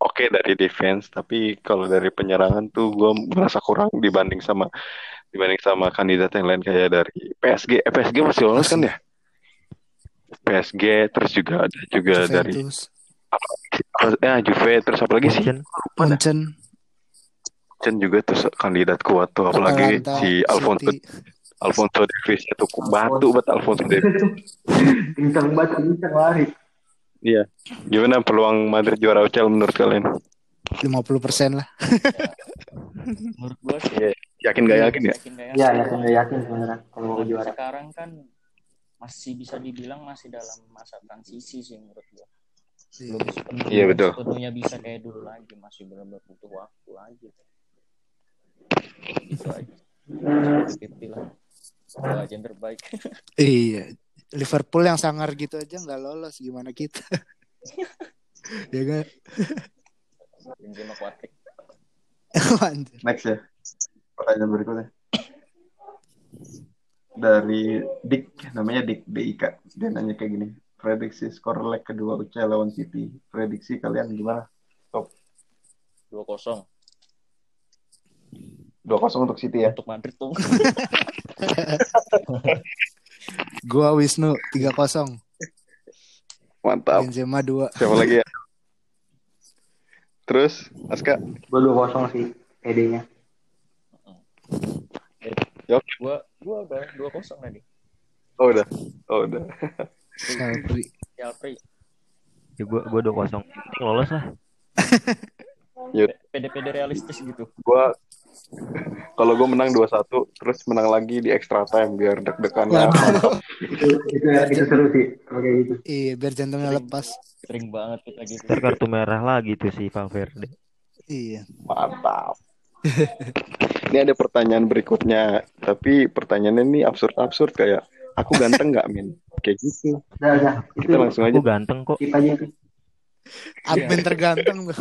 oke dari defense tapi kalau dari penyerangan tuh gue merasa kurang dibanding sama dibanding sama kandidat yang lain kayak dari PSG eh, PSG masih lolos kan ya? PSG terus juga ada juga dari Juventus, ya Juve terus apalagi sih Munchen. Munchen, Chen juga terus kandidat kuat tuh apalagi Atalanta, si Alfonso City. Alfonso Davies itu batu banget Alfonso Davies Kencang banget, kencang lari. iya gimana peluang Madrid juara UCL menurut kalian 50% lah. menurut gue sih Iya. yakin gak yakin ya yakin gak Iya, yakin. yakin nggak yakin sebenarnya kalau juara. sekarang kan masih bisa dibilang masih dalam masa transisi sih menurut gue belum sepenuhnya, Iya, betul. sepenuhnya bisa kayak dulu lagi masih benar-benar butuh waktu lagi itu aja lah Doa aja yang terbaik Iya. Liverpool yang sangar gitu aja nggak lolos gimana kita? ya kan? Benzema kuatrik Anjir. Next ya. Pertanyaan berikutnya. Dari Dik, namanya Dik DIK. Dia nanya kayak gini. Prediksi skor leg kedua UCL lawan City. Prediksi kalian gimana? 2-0 2-0 untuk City ya. untuk Madrid tuh Gua Wisnu 3-0. Mantap. Benzema 2. Siapa lagi ya? Terus, Aska. Dua kosong sih PD-nya. gua gua udah 2-0 tadi Oh udah. Oh udah. Sabri. Siapri Ya gua gua udah kosong. Penting lolos lah. PD-PD realistis gitu Gua kalau gue menang 2-1 terus menang lagi di extra time biar deg-degannya Waduh. Itu, itu, itu seru sih. Kayak gitu. Iya, biar jantungnya lepas. sering banget kita gitu Ntar kartu merah lagi tuh si Valverde. Iya. Mantap. ini ada pertanyaan berikutnya, tapi pertanyaannya ini absurd-absurd kayak aku ganteng nggak min? Kayak gitu. Udah, udah. Itu Kita langsung aja. Aku ganteng kok. aja. Admin tergantung.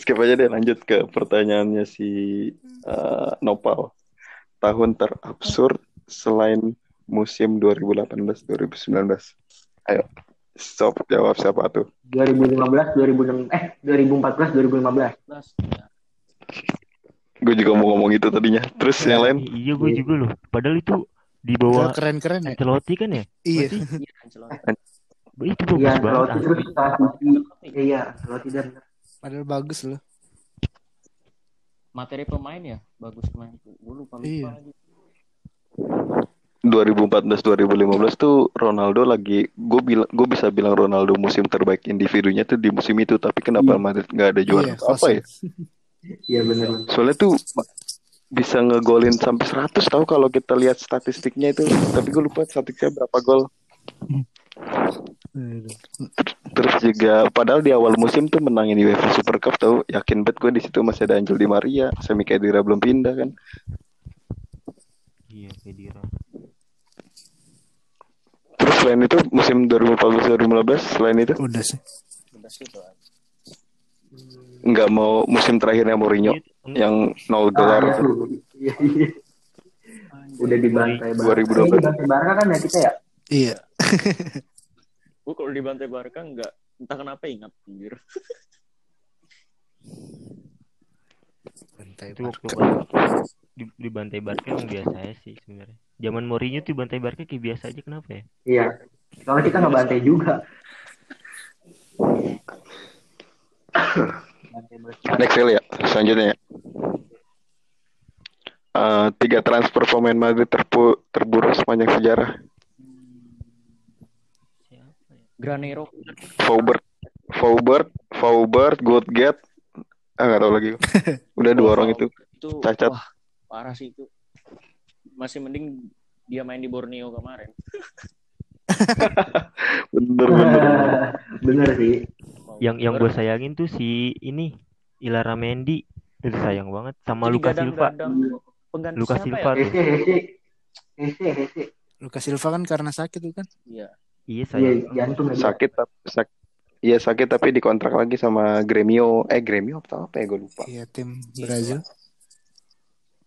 Skip aja deh lanjut ke pertanyaannya si eh, Nopal. Tahun terabsurd selain musim 2018-2019. Ayo, stop jawab siapa tuh? 2015, 2006, eh 2014, 2015. Plus, Gue juga mau ngomong itu tadinya. Terus yang lain? I- iya gue juga loh. Padahal itu di bawah Keren-keren ya. Ancelotti kan ya? Iya. Berarti iya Ancelotti itu bagus Iya, banget City. Iya, Roti dan Padahal bagus loh. materi pemain ya bagus kemarin tuh gue lupa lupa Iya. lagi 2014-2015 tuh Ronaldo lagi gue bilang gue bisa bilang Ronaldo musim terbaik individunya tuh di musim itu tapi kenapa Iya. Madrid nggak ada juara Iya, apa ya Iya benar. soalnya tuh bisa ngegolin sampai 100 tahu kalau kita lihat statistiknya itu. Tapi gue lupa statistiknya berapa gol. Terus juga padahal di awal musim tuh menangin UEFA Super Cup tahu yakin banget gue di situ masih ada Angel Di Maria Semi Khedira belum pindah kan. Iya, kayak Dira. terus selain itu musim 2014-2015 selain itu? Udah sih. udah sih nggak mau musim terakhirnya Mourinho Iya, yang 0 Ah, iya. Iya, iya. Udah dibantai Barca. 2012. Eh, dibantai Barca kan ya kita ya? Iya. gue kalau di bantai Barca nggak entah kenapa ingat anjir Bantai Itu Barca. di, di bantai Barca emang biasa aja sih sebenarnya. Zaman Mourinho tuh bantai Barca kayak biasa aja kenapa ya? Iya. Soalnya kita nggak bantai juga. Next kali ya, selanjutnya ya. Eh, tiga transfer pemain Madrid terpu- terburuk sepanjang sejarah. Granero. Faubert, Faubert, Faubert, Goodget. Ah nggak tahu lagi. Udah dua orang itu. Itu Cacat. wah, parah sih itu. Masih mending dia main di Borneo kemarin. Bener bener. Bener sih. Yang yang gue sayangin tuh si ini Ilara Mendy. Itu sayang banget sama Jadi Lucas Silva. pengganti Lucas Silva ya? Lukas Silva kan karena sakit tuh kan. Iya. Iya Iya, sayang. jantung ya. Sakit tapi sak Iya sakit tapi dikontrak lagi sama Gremio. Eh Gremio atau apa ya gue lupa. Iya tim Brazil.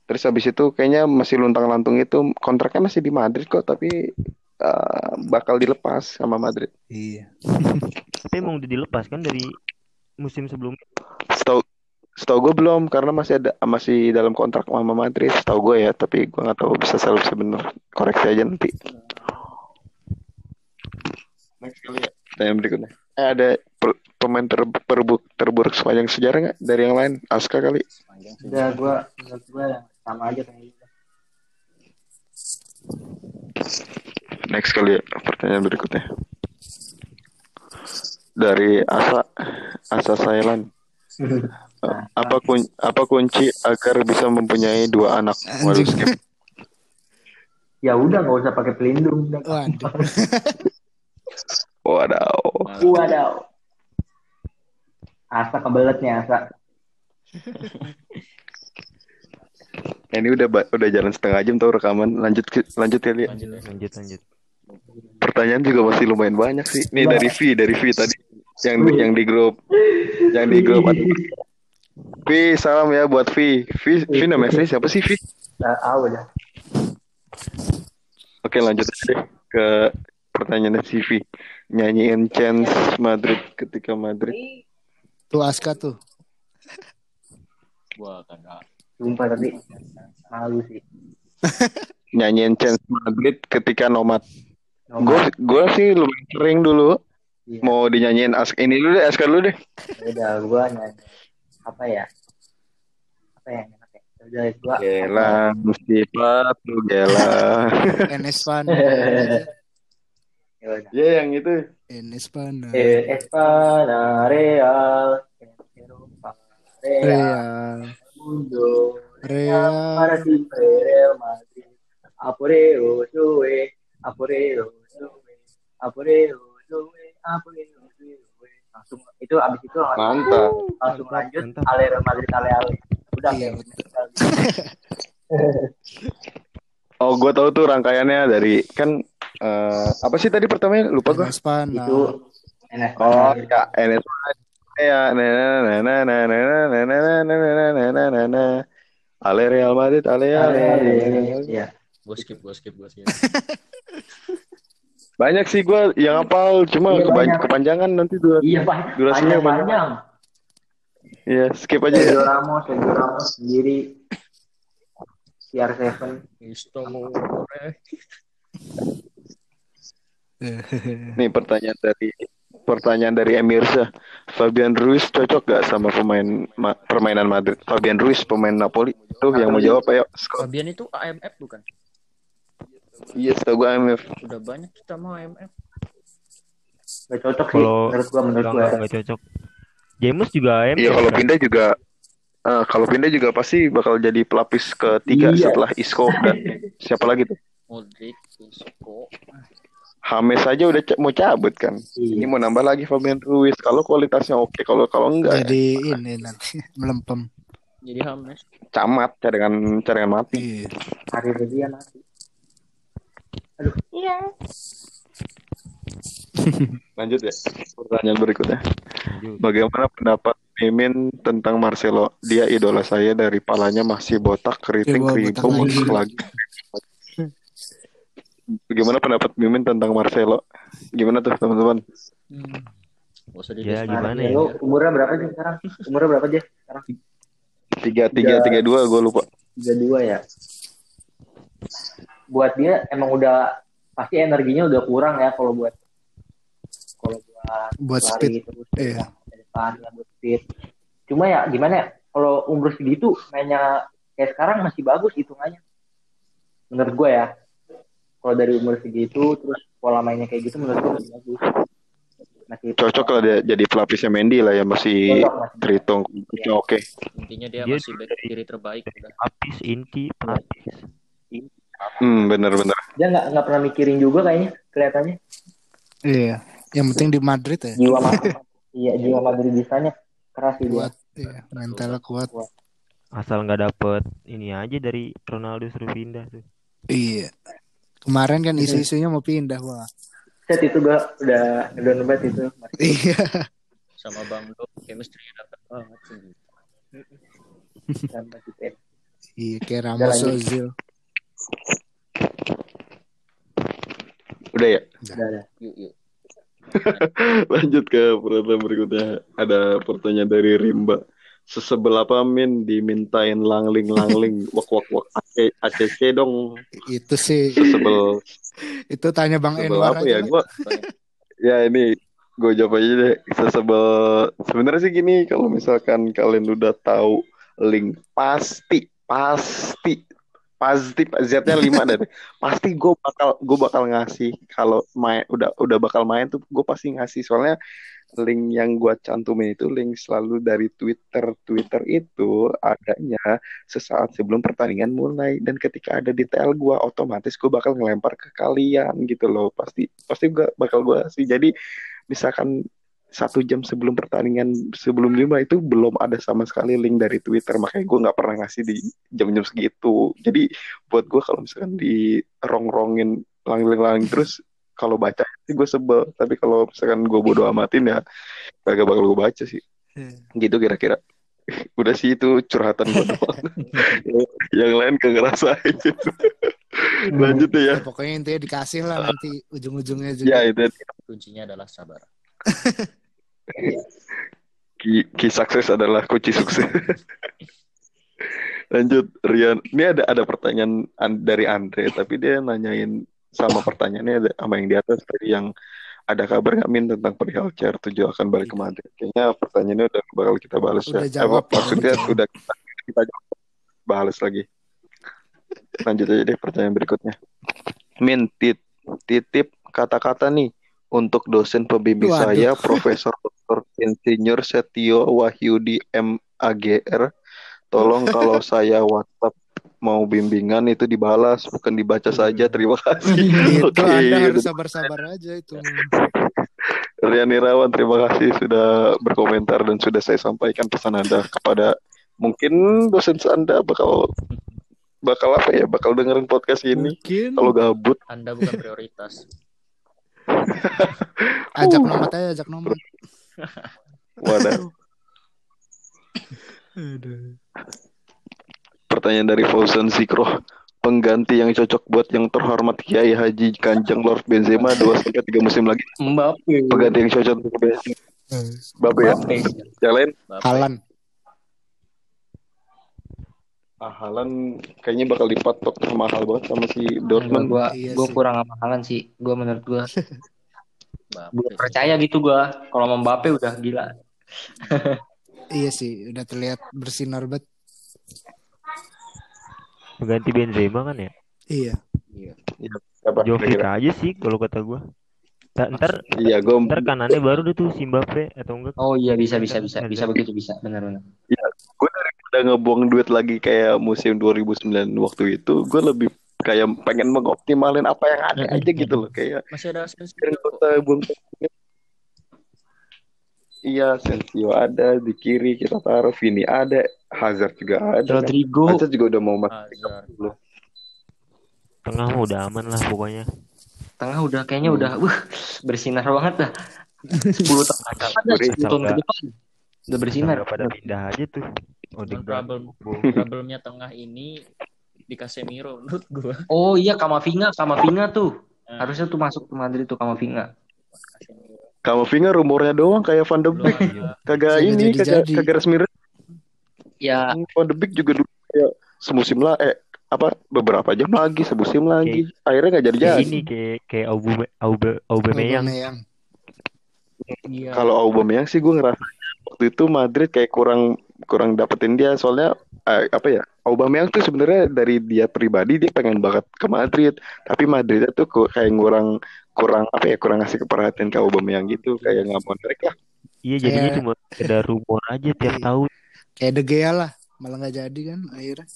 Terus habis itu kayaknya masih luntang-lantung itu kontraknya masih di Madrid kok tapi eh, bakal dilepas sama Madrid. Iya. Tapi emang udah dilepas kan dari musim sebelumnya. Setahu setahu gue belum karena masih ada masih dalam kontrak sama Madrid. Setahu gue ya tapi gue nggak tahu bisa salah bisa bener. Koreksi aja nanti. Next kali ya. Pertanyaan berikutnya. Eh, ada per- pemain ter, perbu- terburuk sepanjang sejarah nggak dari yang lain? Aska kali. Udah gue menurut gue sama aja kayak gitu. Next kali ya. Pertanyaan berikutnya. Dari Asa Asa Sailan. Apa kun apa kunci agar bisa mempunyai dua anak? Waduh, skip. Ya udah nggak usah pakai pelindung. Waduh. Wadaw. Wadaw. Asa kebelet nih Asa. Ya, ini udah udah jalan setengah jam tau rekaman. Lanjut lanjut kali ya. Lanjut ya. Lanjut lanjut. Pertanyaan juga masih lumayan banyak sih. Nih dari V, dari V tadi yang di, yang di grup yang di grup V salam ya buat V. V, v namanya V siapa sih V? Nah, ah udah. Oke lanjut aja deh ke pertanyaan si V. Nyanyiin Chance Madrid ketika Madrid. Tuh Aska tuh. Gua kagak. Sumpah tapi malu sih. Nyanyiin Chance Madrid ketika nomad. Gue gue sih lumayan sering dulu Iya. mau dinyanyiin Ask ini dulu deh Aska dulu deh. Udah gua nyanyi apa ya? Apa yang enak ya? Udah gua. Gela, mesti patu gela. Enes Pan. Ya udah. Ya yang itu. Enes Pan. Eh, Espana Real, Eropa Real, Real. Mundo Real. para siempre Real Madrid. Aporeo, sube, aporeo, sube, aporeo, sube, Langsung itu abis itu Mantap. langsung lanjut Mantap. ale Real Madrid ale ale. Udah Iya, betul. Oh, gue tahu tuh rangkaiannya dari kan eh, apa sih tadi pertamanya lupa gue. Itu Oh, ya NS ya na na na na na na na na na na na na na na na na Ale Real Madrid, ale ale. Iya. Gua skip, gua skip, gua skip. Banyak sih gue yang hafal, cuma Iya, kepan- banyak. kepanjangan nanti dua. Iya, Pak. Durasinya Panjang panjang. Iya, skip aja. Sergio Ramos, Sergio Ramos sendiri CR7 Istomore. Nih pertanyaan dari pertanyaan dari Emirza. Fabian Ruiz cocok gak sama pemain ma- permainan Madrid? Fabian Ruiz pemain Napoli. Tuh yang mau jawab ayo. Fabian itu AMF bukan? Iya, setahu gue AMF. Udah banyak kita mau AMF. Gak cocok sih Kalau menurut gua menurut nggak- nggak cocok. James juga AM. Iya, kalau pindah juga eh, kalau pindah juga pasti bakal jadi pelapis ketiga Iya. setelah Isco dan siapa lagi tuh? Modric, Isco. Hames aja udah mau cabut kan. Ini Iya. mau nambah lagi Fabian Ruiz. Kalau kualitasnya oke, kalau kalau enggak Jadi ini nanti melempem. Jadi Hames. camat cadangan cadangan mati. Iya. Karir dia nanti. Lanjut ya. Pertanyaan berikutnya. Lanjut. Bagaimana pendapat Mimin tentang Marcelo? Dia idola saya dari palanya masih botak, keriting, Iya, botak botak lagi. Bagaimana pendapat Mimin tentang Marcelo? Gimana tuh teman-teman? Hmm. Ya, gimana ya? umurnya berapa sih sekarang? Umurnya berapa aja sekarang? Tiga tiga tiga dua gue lupa. 32 ya. Buat dia emang udah pasti energinya udah kurang ya kalau buat kalau buat Buat lari speed. terus Iya. ke depan ya buat speed. Cuma ya gimana ya kalau umur segitu mainnya kayak sekarang masih bagus hitungannya. Menurut gue ya. Kalau dari umur segitu terus pola mainnya kayak gitu menurut gue masih bagus. masih Cocok lah dia jadi pelapisnya Mendy lah ya masih Cocok, masih. terhitung oke. Intinya dia, Dia masih back kiri terbaik udah. Pelapis inti pelapis. Hmm benar-benar. dia nggak nggak pernah mikirin juga kayaknya kelihatannya Iya. Yang penting di Madrid ya. jiwa Ma- iya jiwa Madridistanya keras sih dia Kuat. Iya. Mentalnya kuat. Asal nggak dapet ini aja dari Ronaldo suruh pindah tuh. Iya. Kemarin kan isu-isunya mau pindah wah. set itu gua udah ngedown banget itu Iya. Sama Bang Do chemistry dapet banget sih. Pep. Iya kayak Ramos. Ozil. Udah ya. udah ada Yuk yuk. Lanjut ke pertanyaan berikutnya. Ada pertanyaan dari Rimba. Sesebel apa Min dimintain langling-langling wak wak wak AC, ACC dong. Itu sih. Sesebel Itu tanya Bang sebel Enwar apa ya? aja. Gua ya ini gue jawab aja deh. Sesebel sebenarnya sih gini kalau misalkan kalian udah tahu link pasti pasti pasti Z-nya 5 deh. Pasti gue bakal gue bakal ngasih kalau main udah udah bakal main tuh gue pasti ngasih soalnya link yang gue cantumin itu link selalu dari Twitter. Twitter itu adanya sesaat sebelum pertandingan mulai dan ketika ada detail gue otomatis gue bakal ngelempar ke kalian gitu loh. Pasti pasti gue bakal gue sih. Jadi misalkan satu jam sebelum pertandingan sebelum lima itu belum ada sama sekali link dari Twitter. Makanya gue nggak pernah ngasih di jam-jam segitu. Jadi buat gue kalau misalkan di rong-rongin lang-lang terus kalau baca sih gue sebel. Tapi kalau misalkan gue bodo amatin ya kagak bakal gue baca sih. Gitu kira-kira. Udah sih itu curhatan gue doang. Yang lain gak ngerasain lanjut deh ya. Ya, pokoknya intinya dikasih lah nanti ujung-ujungnya juga. ya itu Kuncinya adalah sabar. Ki, ki sukses adalah kunci sukses. Lanjut Rian, ini ada ada pertanyaan an- dari Andre, tapi dia nanyain sama pertanyaannya ada sama yang di atas tadi yang ada kabar nggak Min tentang perihal CR7 akan balik ke Madrid? Kayaknya pertanyaannya udah bakal kita balas Udah ya. jawab, Eh, maksudnya udah jawab. udah kita, kita jawab. balas lagi. Lanjut aja deh pertanyaan berikutnya. Min tit, titip kata-kata nih untuk dosen pembimbing Waduh. saya Profesor Dr. Insinyur Setio Wahyudi MAGR. Tolong kalau saya WhatsApp mau bimbingan itu dibalas bukan dibaca saja. Terima kasih. Itu Oke, Anda harus sabar-sabar aja itu. Rian Irawan, terima kasih sudah berkomentar dan sudah saya sampaikan pesan Anda kepada mungkin dosen Anda bakal bakal apa ya? Bakal dengerin podcast ini Mungkin kalau gabut. Anda bukan prioritas. ajak nomor aja, ajak nomor. Waduh. Aduh. Pertanyaan dari Fauzan Zikroh. Pengganti yang cocok buat yang terhormat Kiai Haji Kanjeng Lord Benzema dua tiga tiga musim lagi. Mbappe. Pengganti yang cocok untuk Benzema. Bapak ya. Mbappe. Yang lain? Mbappe. Halan. Ah, Haaland kayaknya bakal dipatok mahal banget sama si Enggak, Dortmund. gua Iya gua kurang sama Haaland sih. Gua menurut gua gua sih. percaya gitu gua. Kalau sama Mbappe udah gila. Iya sih, udah terlihat bersinar banget. Mengganti Benzema kan ya? Iya. Siapa Jovic kira-kira? aja sih kalau kata gua. Ntar, ntar, Iya, gue ntar kanannya baru deh tuh si Mbappe atau enggak? Oh iya bisa bisa bisa bisa begitu bisa benar-benar. gue daripada ngebuang duit lagi kayak musim 2009 waktu itu, gue lebih kayak pengen mengoptimalin apa yang ada aja gitu loh kayak Masih ada kita buang. Iya, Sensio ada di kiri kita taruh Vini ada, Hazard juga ada. kan. Rodrigo Hazard juga udah mau masuk Hazard. 30. Tengah udah aman lah pokoknya. tengah udah kayaknya udah wah bersinar banget dah. 10 tahun Asal, ada 10 asal tahun ke depan. Udah bersinar. pada pindah aja tuh. Cuman problem problemnya tengah ini di Casemiro menurut gua. Oh iya Kamavinga Kamavinga tuh. Nah, Harusnya tuh masuk ke Madrid tuh Kamavinga. Casemiro. Kamavinga rumornya doang kayak Van de Beek. ada. Kagak ini, kagak kagak resmi. Ya Van de Beek juga dulu kayak semusim lah eh apa beberapa jam lagi semusim lagi akhirnya nggak jadi jadi ini kayak kayak Aube Aube Aubameyang. Aubameyang. Iya. kalau Aubameyang sih gue ngerasa waktu itu Madrid kayak kurang kurang dapetin dia soalnya eh, apa ya Aubameyang tuh sebenarnya dari dia pribadi dia pengen banget ke Madrid, tapi Madrid tuh kayak kurang kurang apa ya kurang ngasih perhatian ke Aubameyang gitu, kayak nggak mau narik lah. Iya jadinya Kayak- cuma ada rumor aja tiap tahun. Kayak De Gea lah, malah nggak jadi kan akhirnya.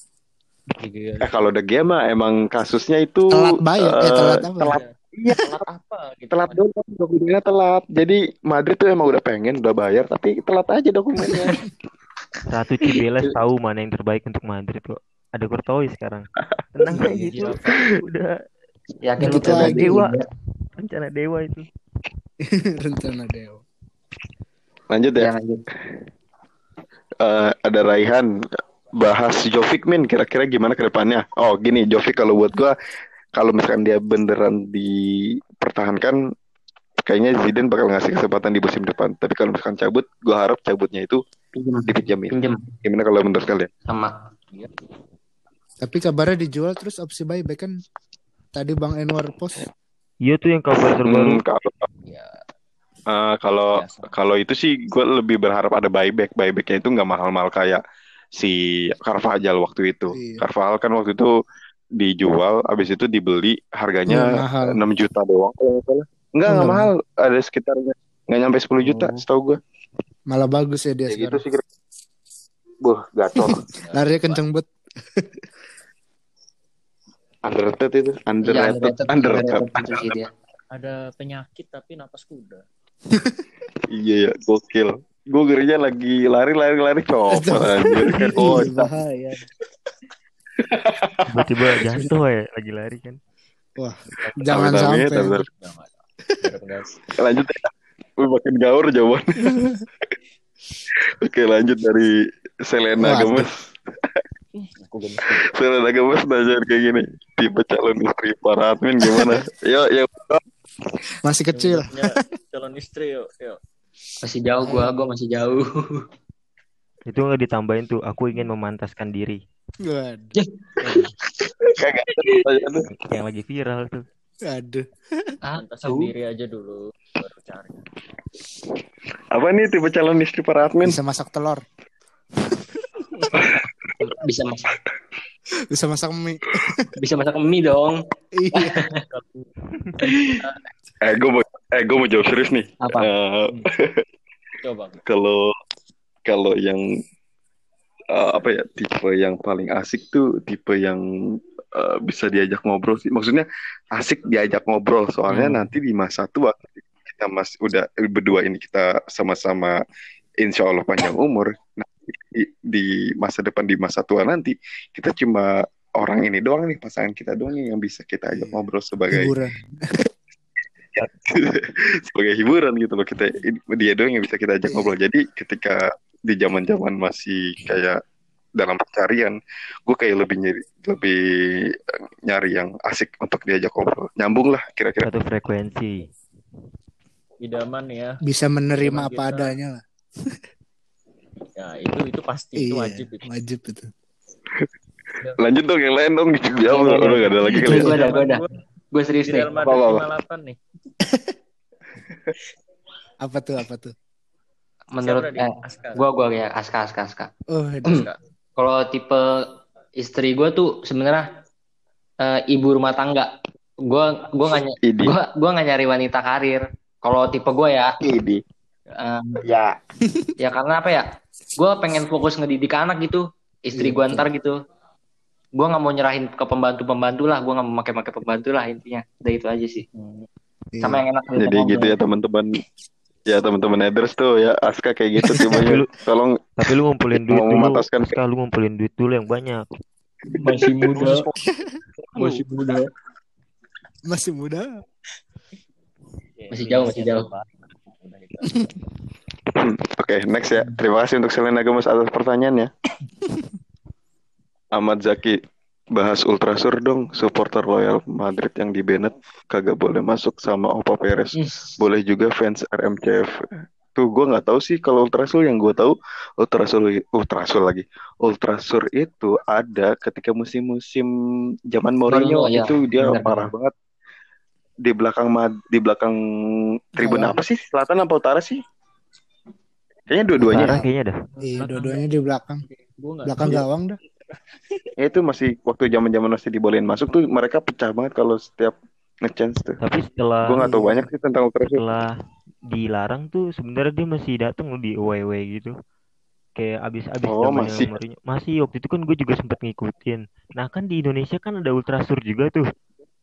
Eh kalau De Gea mah emang kasusnya itu Telat bayar, eh eh, telat apa? telat iya telat apa gitu telat doang dokumennya telat. Jadi Madrid tuh emang udah pengen udah bayar tapi telat aja dokumennya. Satu Cibeles tahu mana yang terbaik untuk Madrid kok. Ada Courtois sekarang. Tenang aja gitu. Udah Yakin kayak lagi. dewa. Iya. rencana dewa itu. Rencana Dewa. Lanjut Ya, ya. lanjut. Eh, ada Raihan bahas Jovic Min kira-kira gimana ke depannya? Oh gini Jovic kalau buat gua kalau misalkan dia beneran dipertahankan kayaknya Zidane bakal ngasih kesempatan di musim depan. Tapi kalau misalkan cabut, gua harap cabutnya itu Pinjem. dipinjamin. Pinjem Gimana kalau menurut kalian? sama. Tapi kabarnya dijual terus opsi buyback kan tadi Bang Enwar post. Iya tuh yang kabar terbaru. Hmm, kalau ya eh, kalau biasa. kalau itu sih gue lebih berharap ada buyback. Buybacknya itu nggak mahal-mahal kayak si Carvajal waktu itu. Iya. Carvajal kan waktu itu dijual, habis itu dibeli Iya, harganya mahal. 6 juta doang kalau nggak salah. Enggak, nggak nggak mahal. Ada sekitar nggak nyampe 10 juta Oh. setahu gue. Malah bagus ya dia gitu sekarang. sih kira. Buh, gacor. Larinya kenceng banget. underrated itu, Iya, underrated, underrated, underrated. dia. ada penyakit tapi napas kuda Iya ya, gokil. Gue ngerinya lagi lari lari lari copot anjir kan. Oh, Ih, bahaya. Tiba-tiba jatuh ya lagi lari kan. Wah, jangan sampai. lanjut ya. Wih, makin gaur jawaban. Oke, lanjut dari Selena. Gomez. aku gemes Selena Gomez nanya kayak gini. Tipe calon istri para admin gimana? Yo, yo. Masih kecil. Punya calon istri yuk yuk Masih jauh gua, gua masih jauh. Itu nggak ditambahin tuh. Aku ingin memantaskan diri. Waduh. Kagak ada pertanyaan tuh. Yang lagi viral tuh. Aduh. Ah, sendiri aja dulu baru cari Apa nih tipe calon istri para admin? Bisa masak telur. Bisa masak, Bisa masak mie. bisa masak mie dong. Iya. Eh, gue mau, eh, gue mau jawab serius nih. Apa? Eh, coba kalau kalau yang eh, apa ya tipe yang paling asik tuh tipe yang eh, bisa diajak ngobrol sih maksudnya asik diajak ngobrol soalnya Hmm. nanti di masa tua kita mas udah berdua ini kita sama-sama insya Allah panjang umur nah, di, di masa depan di masa tua nanti kita cuma orang ini doang nih pasangan kita doang nih yang bisa kita ajak Iya. ngobrol sebagai Hiburan. sebagai hiburan gitu loh kita dia doang yang bisa kita ajak Iya. ngobrol jadi ketika di zaman zaman masih kayak dalam pencarian gue kayak lebih nyari lebih eh, nyari yang asik untuk diajak ngobrol nyambung lah kira-kira Satu frekuensi. idaman ya Bisa menerima apa kita- adanya lah. ya itu itu pasti itu Iya. wajib itu Wajib itu. lanjut dong yang lain dong Iya, iya, udah gak ada lagi kali ya. Gua ada, Zaman gua ada. Gue serius nih. Apa, apa, apa? 58 nih Apa tuh? Apa tuh? Menurut Siapa tadi? eh, Aska. gua gua ya Aska Aska Aska. Oh, Aska. Kalau tipe istri gue tuh sebenarnya eh, ibu rumah tangga. Gua gua nggak gua gua nggak nyari wanita karir. Kalau tipe gue ya, Idi eh, ya ya karena apa ya? Gue pengen fokus ngedidik anak gitu. Istri Iya, gue betul. ntar gitu. Gue nggak mau nyerahin ke pembantu-pembantu lah. Gue nggak mau pakai-pakai pembantu lah intinya. Udah itu aja sih. iya. Sama yang enak jadi gitu ya teman-teman ya teman-teman Eders tuh ya Aska kayak gitu tipenya tolong Tapi lu ngumpulin duit Mau dulu. Aska, lu ngumpulin duit dulu yang banyak. Masih muda. Masih muda. Masih muda. Masih jauh, masih jauh. Oke, next ya. Terima kasih untuk Selena Gomez atas pertanyaannya. Ahmad Zaki bahas Ultrasur dong, supporter loyal Madrid yang di Bennett kagak boleh masuk sama Opa Perez. Boleh juga fans RMCF. Tuh gue nggak tahu sih kalau Ultrasur yang gue tahu Ultrasur Ultrasur lagi. Ultrasur itu ada ketika musim-musim zaman Mourinho ya. itu dia Benar, parah banget di belakang Mad- di belakang tribun Bawah. apa sih? Selatan apa utara sih? Kayaknya dua-duanya. Parah kayaknya dah. Iya, dua-duanya di belakang. Belakang tahu. gawang dah. Ya itu masih waktu zaman-zaman masih dibolehin masuk tuh mereka pecah banget kalau setiap ngechance tuh. Tapi setelah Gue nggak tahu Iya. banyak sih tentang Ultra Shoot. setelah dilarang tuh sebenarnya dia masih datang di away gitu. Kayak abis-abis Oh, zamannya masih. Mourinho. Masih waktu itu kan gue juga sempat ngikutin. Nah kan di Indonesia kan ada Ultrasur juga tuh.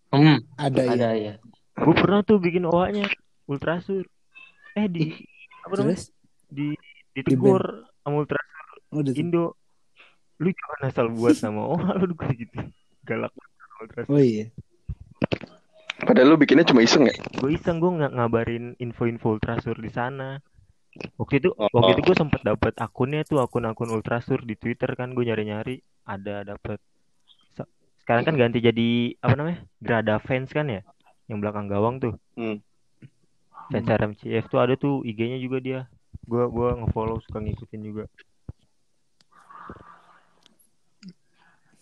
Hmm, Ada ya. ada ya. Gue pernah tuh bikin OA-nya Ultrasur. Eh di apa namanya? Di ditegur sama Ultrasur tuh. Indo. Lu jangan asal buat nama OA lu gue gitu. Galak sama. Oh iya. Padahal lu bikinnya cuma iseng ya. gue iseng gue nggak ngabarin info-info ultrasur di sana waktu itu Oh. waktu itu gue sempat dapat akunnya tuh akun-akun ultrasur di Twitter kan gue nyari-nyari ada dapat Se- sekarang kan ganti jadi apa namanya Grada fans kan ya yang belakang gawang tuh Hmm. fans RMCF tuh ada tuh IG-nya juga dia gue gua ngefollow suka ngikutin juga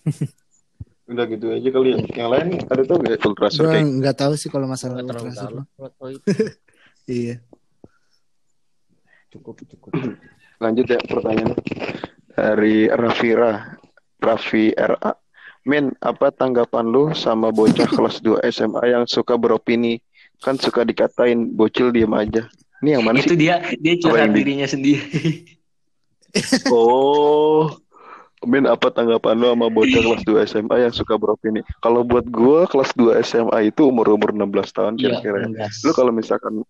Udah gitu aja kali ya. Yang lain ada tuh nggak Ultra Shoot Gue kayak nggak tahu sih kalau masalah ultrasur. Oh, itu Iya. cukup cukup. Lanjut ya pertanyaannya dari Rafira, Raffi RA. Min, apa tanggapan lu sama bocah kelas 2 SMA yang suka beropini? Kan suka dikatain bocil diem aja. Ini yang mana Itu sih? dia dia curhat dirinya sendiri. Oh, Min, apa tanggapan lu sama bocah kelas 2 SMA yang suka beropini? Kalau buat gua kelas 2 SMA itu umur-umur 16 tahun Iya, kira-kira. 16. Lu kalau misalkan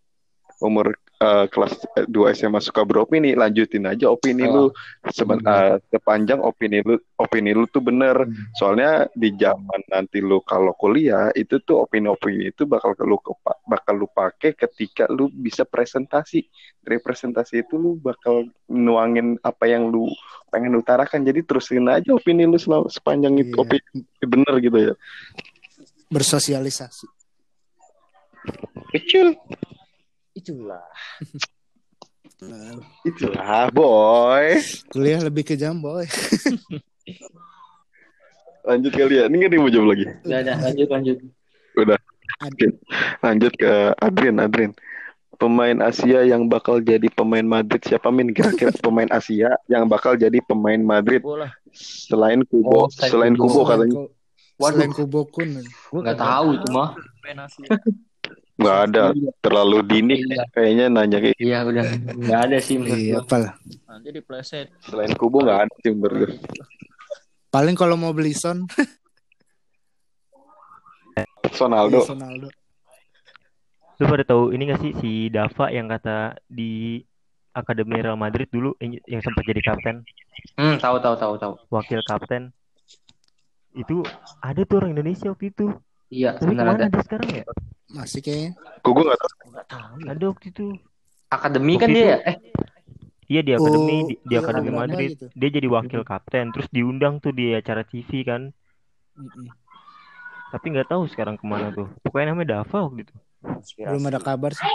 umur eh, kelas 2 SMA suka beropini, lanjutin aja opini Oh. lu Seben- eh, sepanjang opini lu opini lu tuh bener. Hmm. Soalnya di zaman nanti lu kalau kuliah itu tuh opini-opini itu bakal lu bakal lu pakai ketika lu bisa presentasi. Dari presentasi itu lu bakal nuangin apa yang lu pengen utarakan. Jadi terusin aja opini lu selama, sepanjang itu Iya. opini bener gitu ya. Bersosialisasi. Kecil. Itulah. Nah, Itulah boy. kuliah lebih kejam boy. Lanjut kali ya. Ini nggak mau jawab lagi. Udah, udah, lanjut lanjut. Udah. Ad- Lanjut ke Adrin, Adrin. Pemain Asia yang bakal jadi pemain Madrid siapa min? Kira-kira pemain Asia yang bakal jadi pemain Madrid Bola. selain Kubo, Oh, selain Kubo. Kubo katanya. Waduh. Selain Kubo Kun. Gua Nggak tahu itu mah. Nggak ada, terlalu dini Iya. kayaknya nanya kayak gitu. Iya udah nggak ada sih Iya, apalah. Nanti dipleset. Selain Kubo nggak ada sih gue. Paling kalau mau beli Son, Sonaldo. beli Ronaldo. lu pada tahu ini gak sih si Dava yang kata di Akademi Real Madrid dulu yang, yang sempat jadi kapten Hmm, tahu tahu tahu tahu. wakil kapten itu ada tuh orang Indonesia waktu itu Iya, tapi benar ke mana ada. dia sekarang ya Masih kayaknya. Kok gue nggak tahu. Enggak tahu. ada waktu itu Akademi kan Waktu dia itu- ya? Eh, Iya di akademi Oh, di, di iya, akademi berapa Madrid gitu. dia jadi wakil kapten terus diundang tuh di acara TV kan Mm-mm. tapi nggak tahu sekarang ke mana tuh pokoknya namanya Dava waktu itu. Belum ada kabar sih.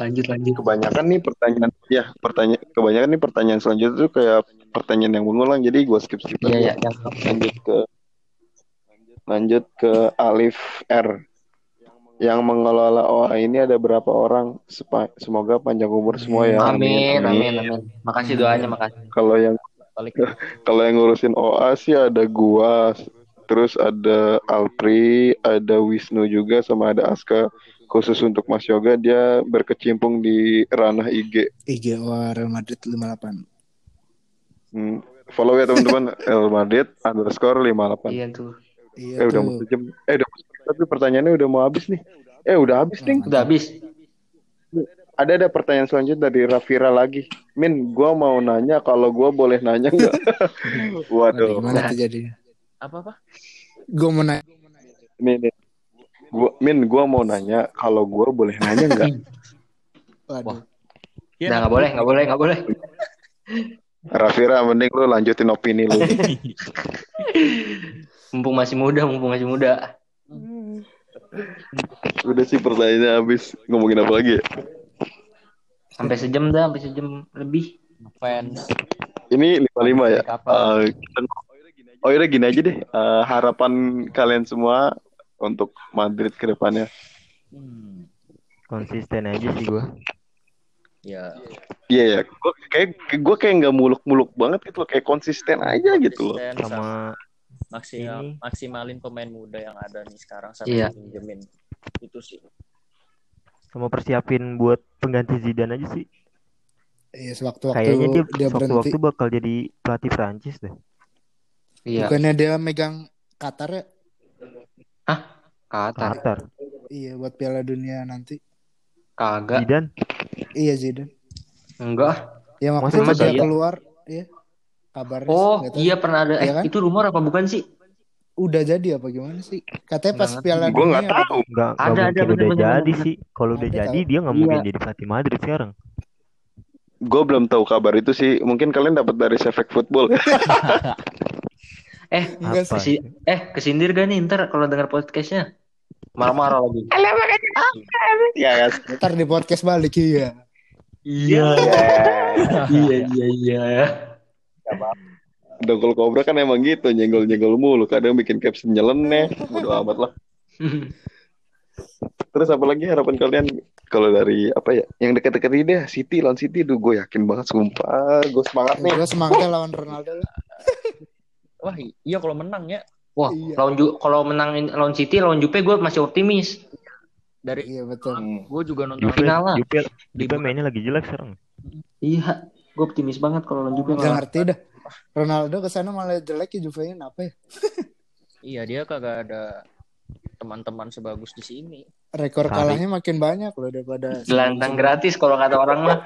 Lanjut lanjut. Kebanyakan nih pertanyaan, ya pertanyaan, kebanyakan nih pertanyaan selanjutnya tuh kayak pertanyaan yang mengulang. Jadi gue skip skip Iya ya, yang lanjut ke lanjut ke Alif R yang mengelola OA ini ada berapa orang Sepa- semoga panjang umur semua ya amin amin amin. Makasih doanya, makasih. kalau yang kalau yang ngurusin OA sih ada gua terus ada Alpri ada Wisnu juga sama ada Aska. Khusus untuk Mas Yoga dia berkecimpung di ranah IG IG Real Madrid 58. Hmm, follow ya teman-teman. El Madrid underscore 58 Iya tuh. Iya eh udah tuh. mau sejam. Eh udah tapi pertanyaannya udah mau habis nih. Eh udah habis nih Udah habis. ada ada pertanyaan selanjutnya dari Rafira lagi. Min gua mau nanya kalau gua boleh nanya nggak? Waduh, waduh. Gimana tuh jadinya? Apa apa? Gue mau nanya. nih nih gua Min gua mau nanya kalau gua boleh nanya nggak Waduh. Udah nggak boleh, nggak boleh, nggak boleh. Rafira mending lu lanjutin opini lu Mumpung masih muda, mumpung masih muda. udah sih pertanyaannya habis ngomongin apa lagi ya Sampai sejam dah, sampai sejam lebih. Fans. ini 55 ya. Eh, kita- oh yaudah gini aja deh Eh, harapan kalian semua untuk Madrid ke depannya Hmm. konsisten aja sih gua Ya, Iya ya, gue kayak gue kayak nggak muluk-muluk banget gitu loh, kayak konsisten aja gitu loh. konsisten sama sama maksimal ini. maksimalin pemain muda yang ada nih sekarang sampai Iya. pinjemin itu sih. sama persiapin buat pengganti Zidane aja sih. Iya, sewaktu-waktu Kayaknya dia, dia, berhenti. waktu-waktu bakal jadi pelatih Prancis deh. Iya. Bukannya dia megang Qatar ya? Qatar. Qatar. Iya, buat Piala Dunia nanti. Kagak. Zidane Iya, Zidane. Enggak. Ya waktu masa dia iya? keluar, iya. Kabarnya Oh, sih, iya pernah ada. Eh, Iya kan? itu rumor apa bukan sih? Udah jadi apa gimana sih? Katanya pas Nggak Piala Gue nggak Dunia. tahu. nggak nggak Ada, ada, udah bener-bener, jadi bener. sih. Kalau udah jadi tahu. dia nggak Iya. mungkin jadi pelatih Madrid sekarang. Gue belum tahu kabar itu sih. Mungkin kalian dapat dari Efek Football. Eh, Enggak Apa? sih. si eh kesindir gak nih ntar kalau denger podcastnya? Marah-marah lagi. ya kan? Ntar di podcast balik iya. Iya. iya, iya, iya. Dongkol Cobra kan emang gitu, nyenggol-nyenggol mulu. Kadang bikin caption nyeleneh. Bodo amat lah. Terus apa lagi harapan kalian kalau dari apa ya? Yang dekat-dekat ini deh, City lawan City tuh gue yakin banget sumpah. Gue semangat nih. Gue semangatnya lawan Ronaldo lah. Wah, iya kalau menang ya Wah, Iya. lawan kalau menangin lawan City, lawan Jupe gue masih optimis. dari Iya betul. gue juga nonton Juve, Final lah. Juve, Juve mainnya lagi jelek sekarang. Iya, gue optimis banget kalau lawan Jupe. Gak malah. ngerti dah. Ronaldo ke sana malah jelek ya Juve apa ya? Iya dia kagak ada teman-teman sebagus di sini. Rekor Kali. kalahnya makin banyak loh daripada Gelantang gratis kalau kata orang mah.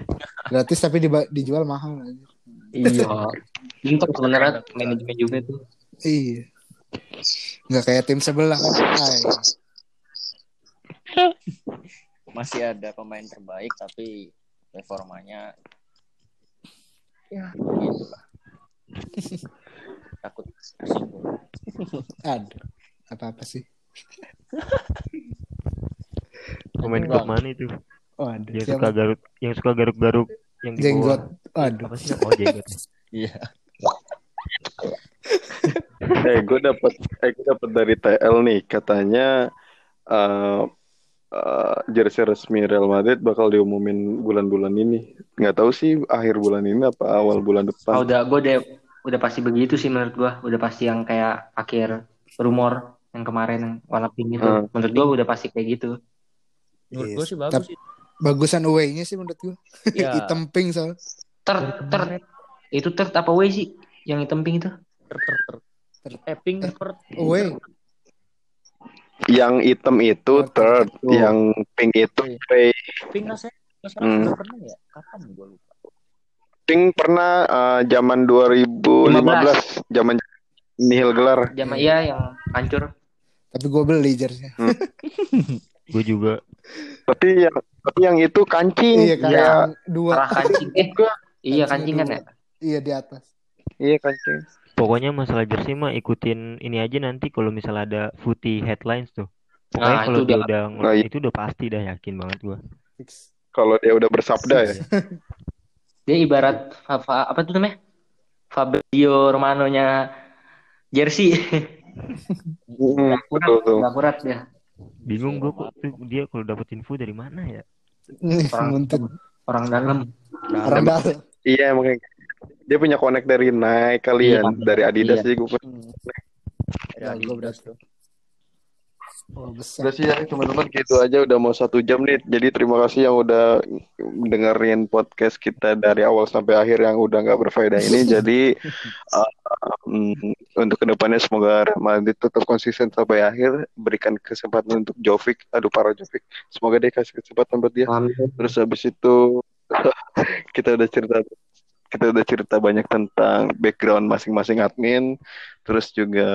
gratis tapi dijual mahal aja. Iya. Pintar sebenarnya manajemen Juve tuh. Iya. Nggak kayak tim sebelah. Ay. Masih ada pemain terbaik tapi performanya ya gitu lah. Takut tersinggung. Aduh. Apa-apa sih? Pemain Bang. klub mana itu? Oh, aduh. Yang Siapa? suka garuk, yang suka garuk-garuk yang di Jenggot. Aduh. Apa sih? Oh jenggot. Iya. Eh, gue dapat eh gue dapat dari TL nih katanya eh eh, jersey resmi Real Madrid bakal diumumin bulan-bulan ini. Nggak tahu sih akhir bulan ini apa awal bulan depan. udah gue udah udah pasti begitu sih menurut gue. Udah pasti yang kayak akhir rumor yang kemarin yang warna pink itu. Hmm. Menurut gue udah pasti kayak gitu. Menurut Yes. gue sih bagus Tapi- sih. Bagusan away-nya sih menurut gue. Iya. Hitam pink soal. Ter ter itu ter apa way sih? Yang hitam pink itu? Ter, ter, ter. Eh, pink per Away. Yang hitam itu Oh, third, Oh. yang pink itu Iya. away. pink. Sekarang Hmm. pernah ya? Kapan gue lupa. Pink pernah eh, zaman 2015, zaman nihil gelar. Jama iya yang hancur. Tapi gue beli jersey. Gue juga. Tapi yang tapi yang itu kancing. Iya kan Iya. yang dua. Arah kancing. Eh, iya kancing kan ya? Iya di atas. Iya kancing. Pokoknya masalah jersey mah ikutin ini aja nanti kalau misalnya ada footy headlines tuh. Pokoknya Nah, kalau dia udah- udah Nah, iya. itu udah pasti dah yakin banget gua. Fix. Kalau dia udah bersabda ya. Dia ibarat fa- apa tuh namanya? Fabio Romano-nya jersey. Hmm, Nggak akurat, betul nggak akurat dia. Bingung gua kok tuh dia kalau dapet info dari mana ya? Orang-. Orang dalam. Orang dalam. Iya kayak- dia punya connect dari Nike kalian, Iya. dari Adidas Iya. sih gue. Ya, berarti. Oh, besar. Udah sih ya teman-teman gitu aja udah mau satu jam nih. Jadi terima kasih yang udah dengerin podcast kita dari awal sampai akhir yang udah nggak berfaedah ini. Jadi uh, mm, untuk ke depannya semoga Madrid tetap konsisten sampai akhir. Berikan kesempatan untuk Jovic. Aduh para Jovic. Semoga dia kasih kesempatan buat dia. Amin. Terus habis itu kita udah cerita kita udah cerita banyak tentang background masing-masing admin. Terus juga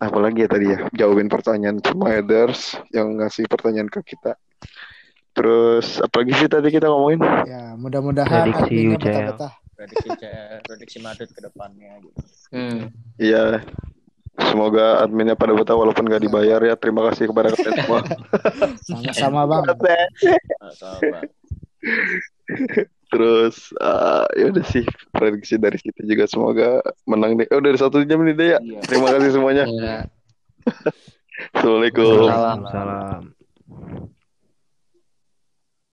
apa lagi ya tadi ya jawabin pertanyaan semua headers yang ngasih pertanyaan ke kita. Terus apa lagi sih tadi kita ngomongin? Ya, mudah-mudahan Prediksi UCL. Prediksi prediksi Madrid ke depannya gitu. Hmm. Iya. Semoga adminnya pada betah walaupun gak dibayar ya. Terima kasih kepada kalian semua. Sama-sama, Bang. Sahabat. Terus eh, ya udah sih prediksi dari kita juga semoga menang deh. Oh dari satu jam nih deh ya. Iya. Terima kasih semuanya. Ya. Assalamualaikum. Salam. Salam.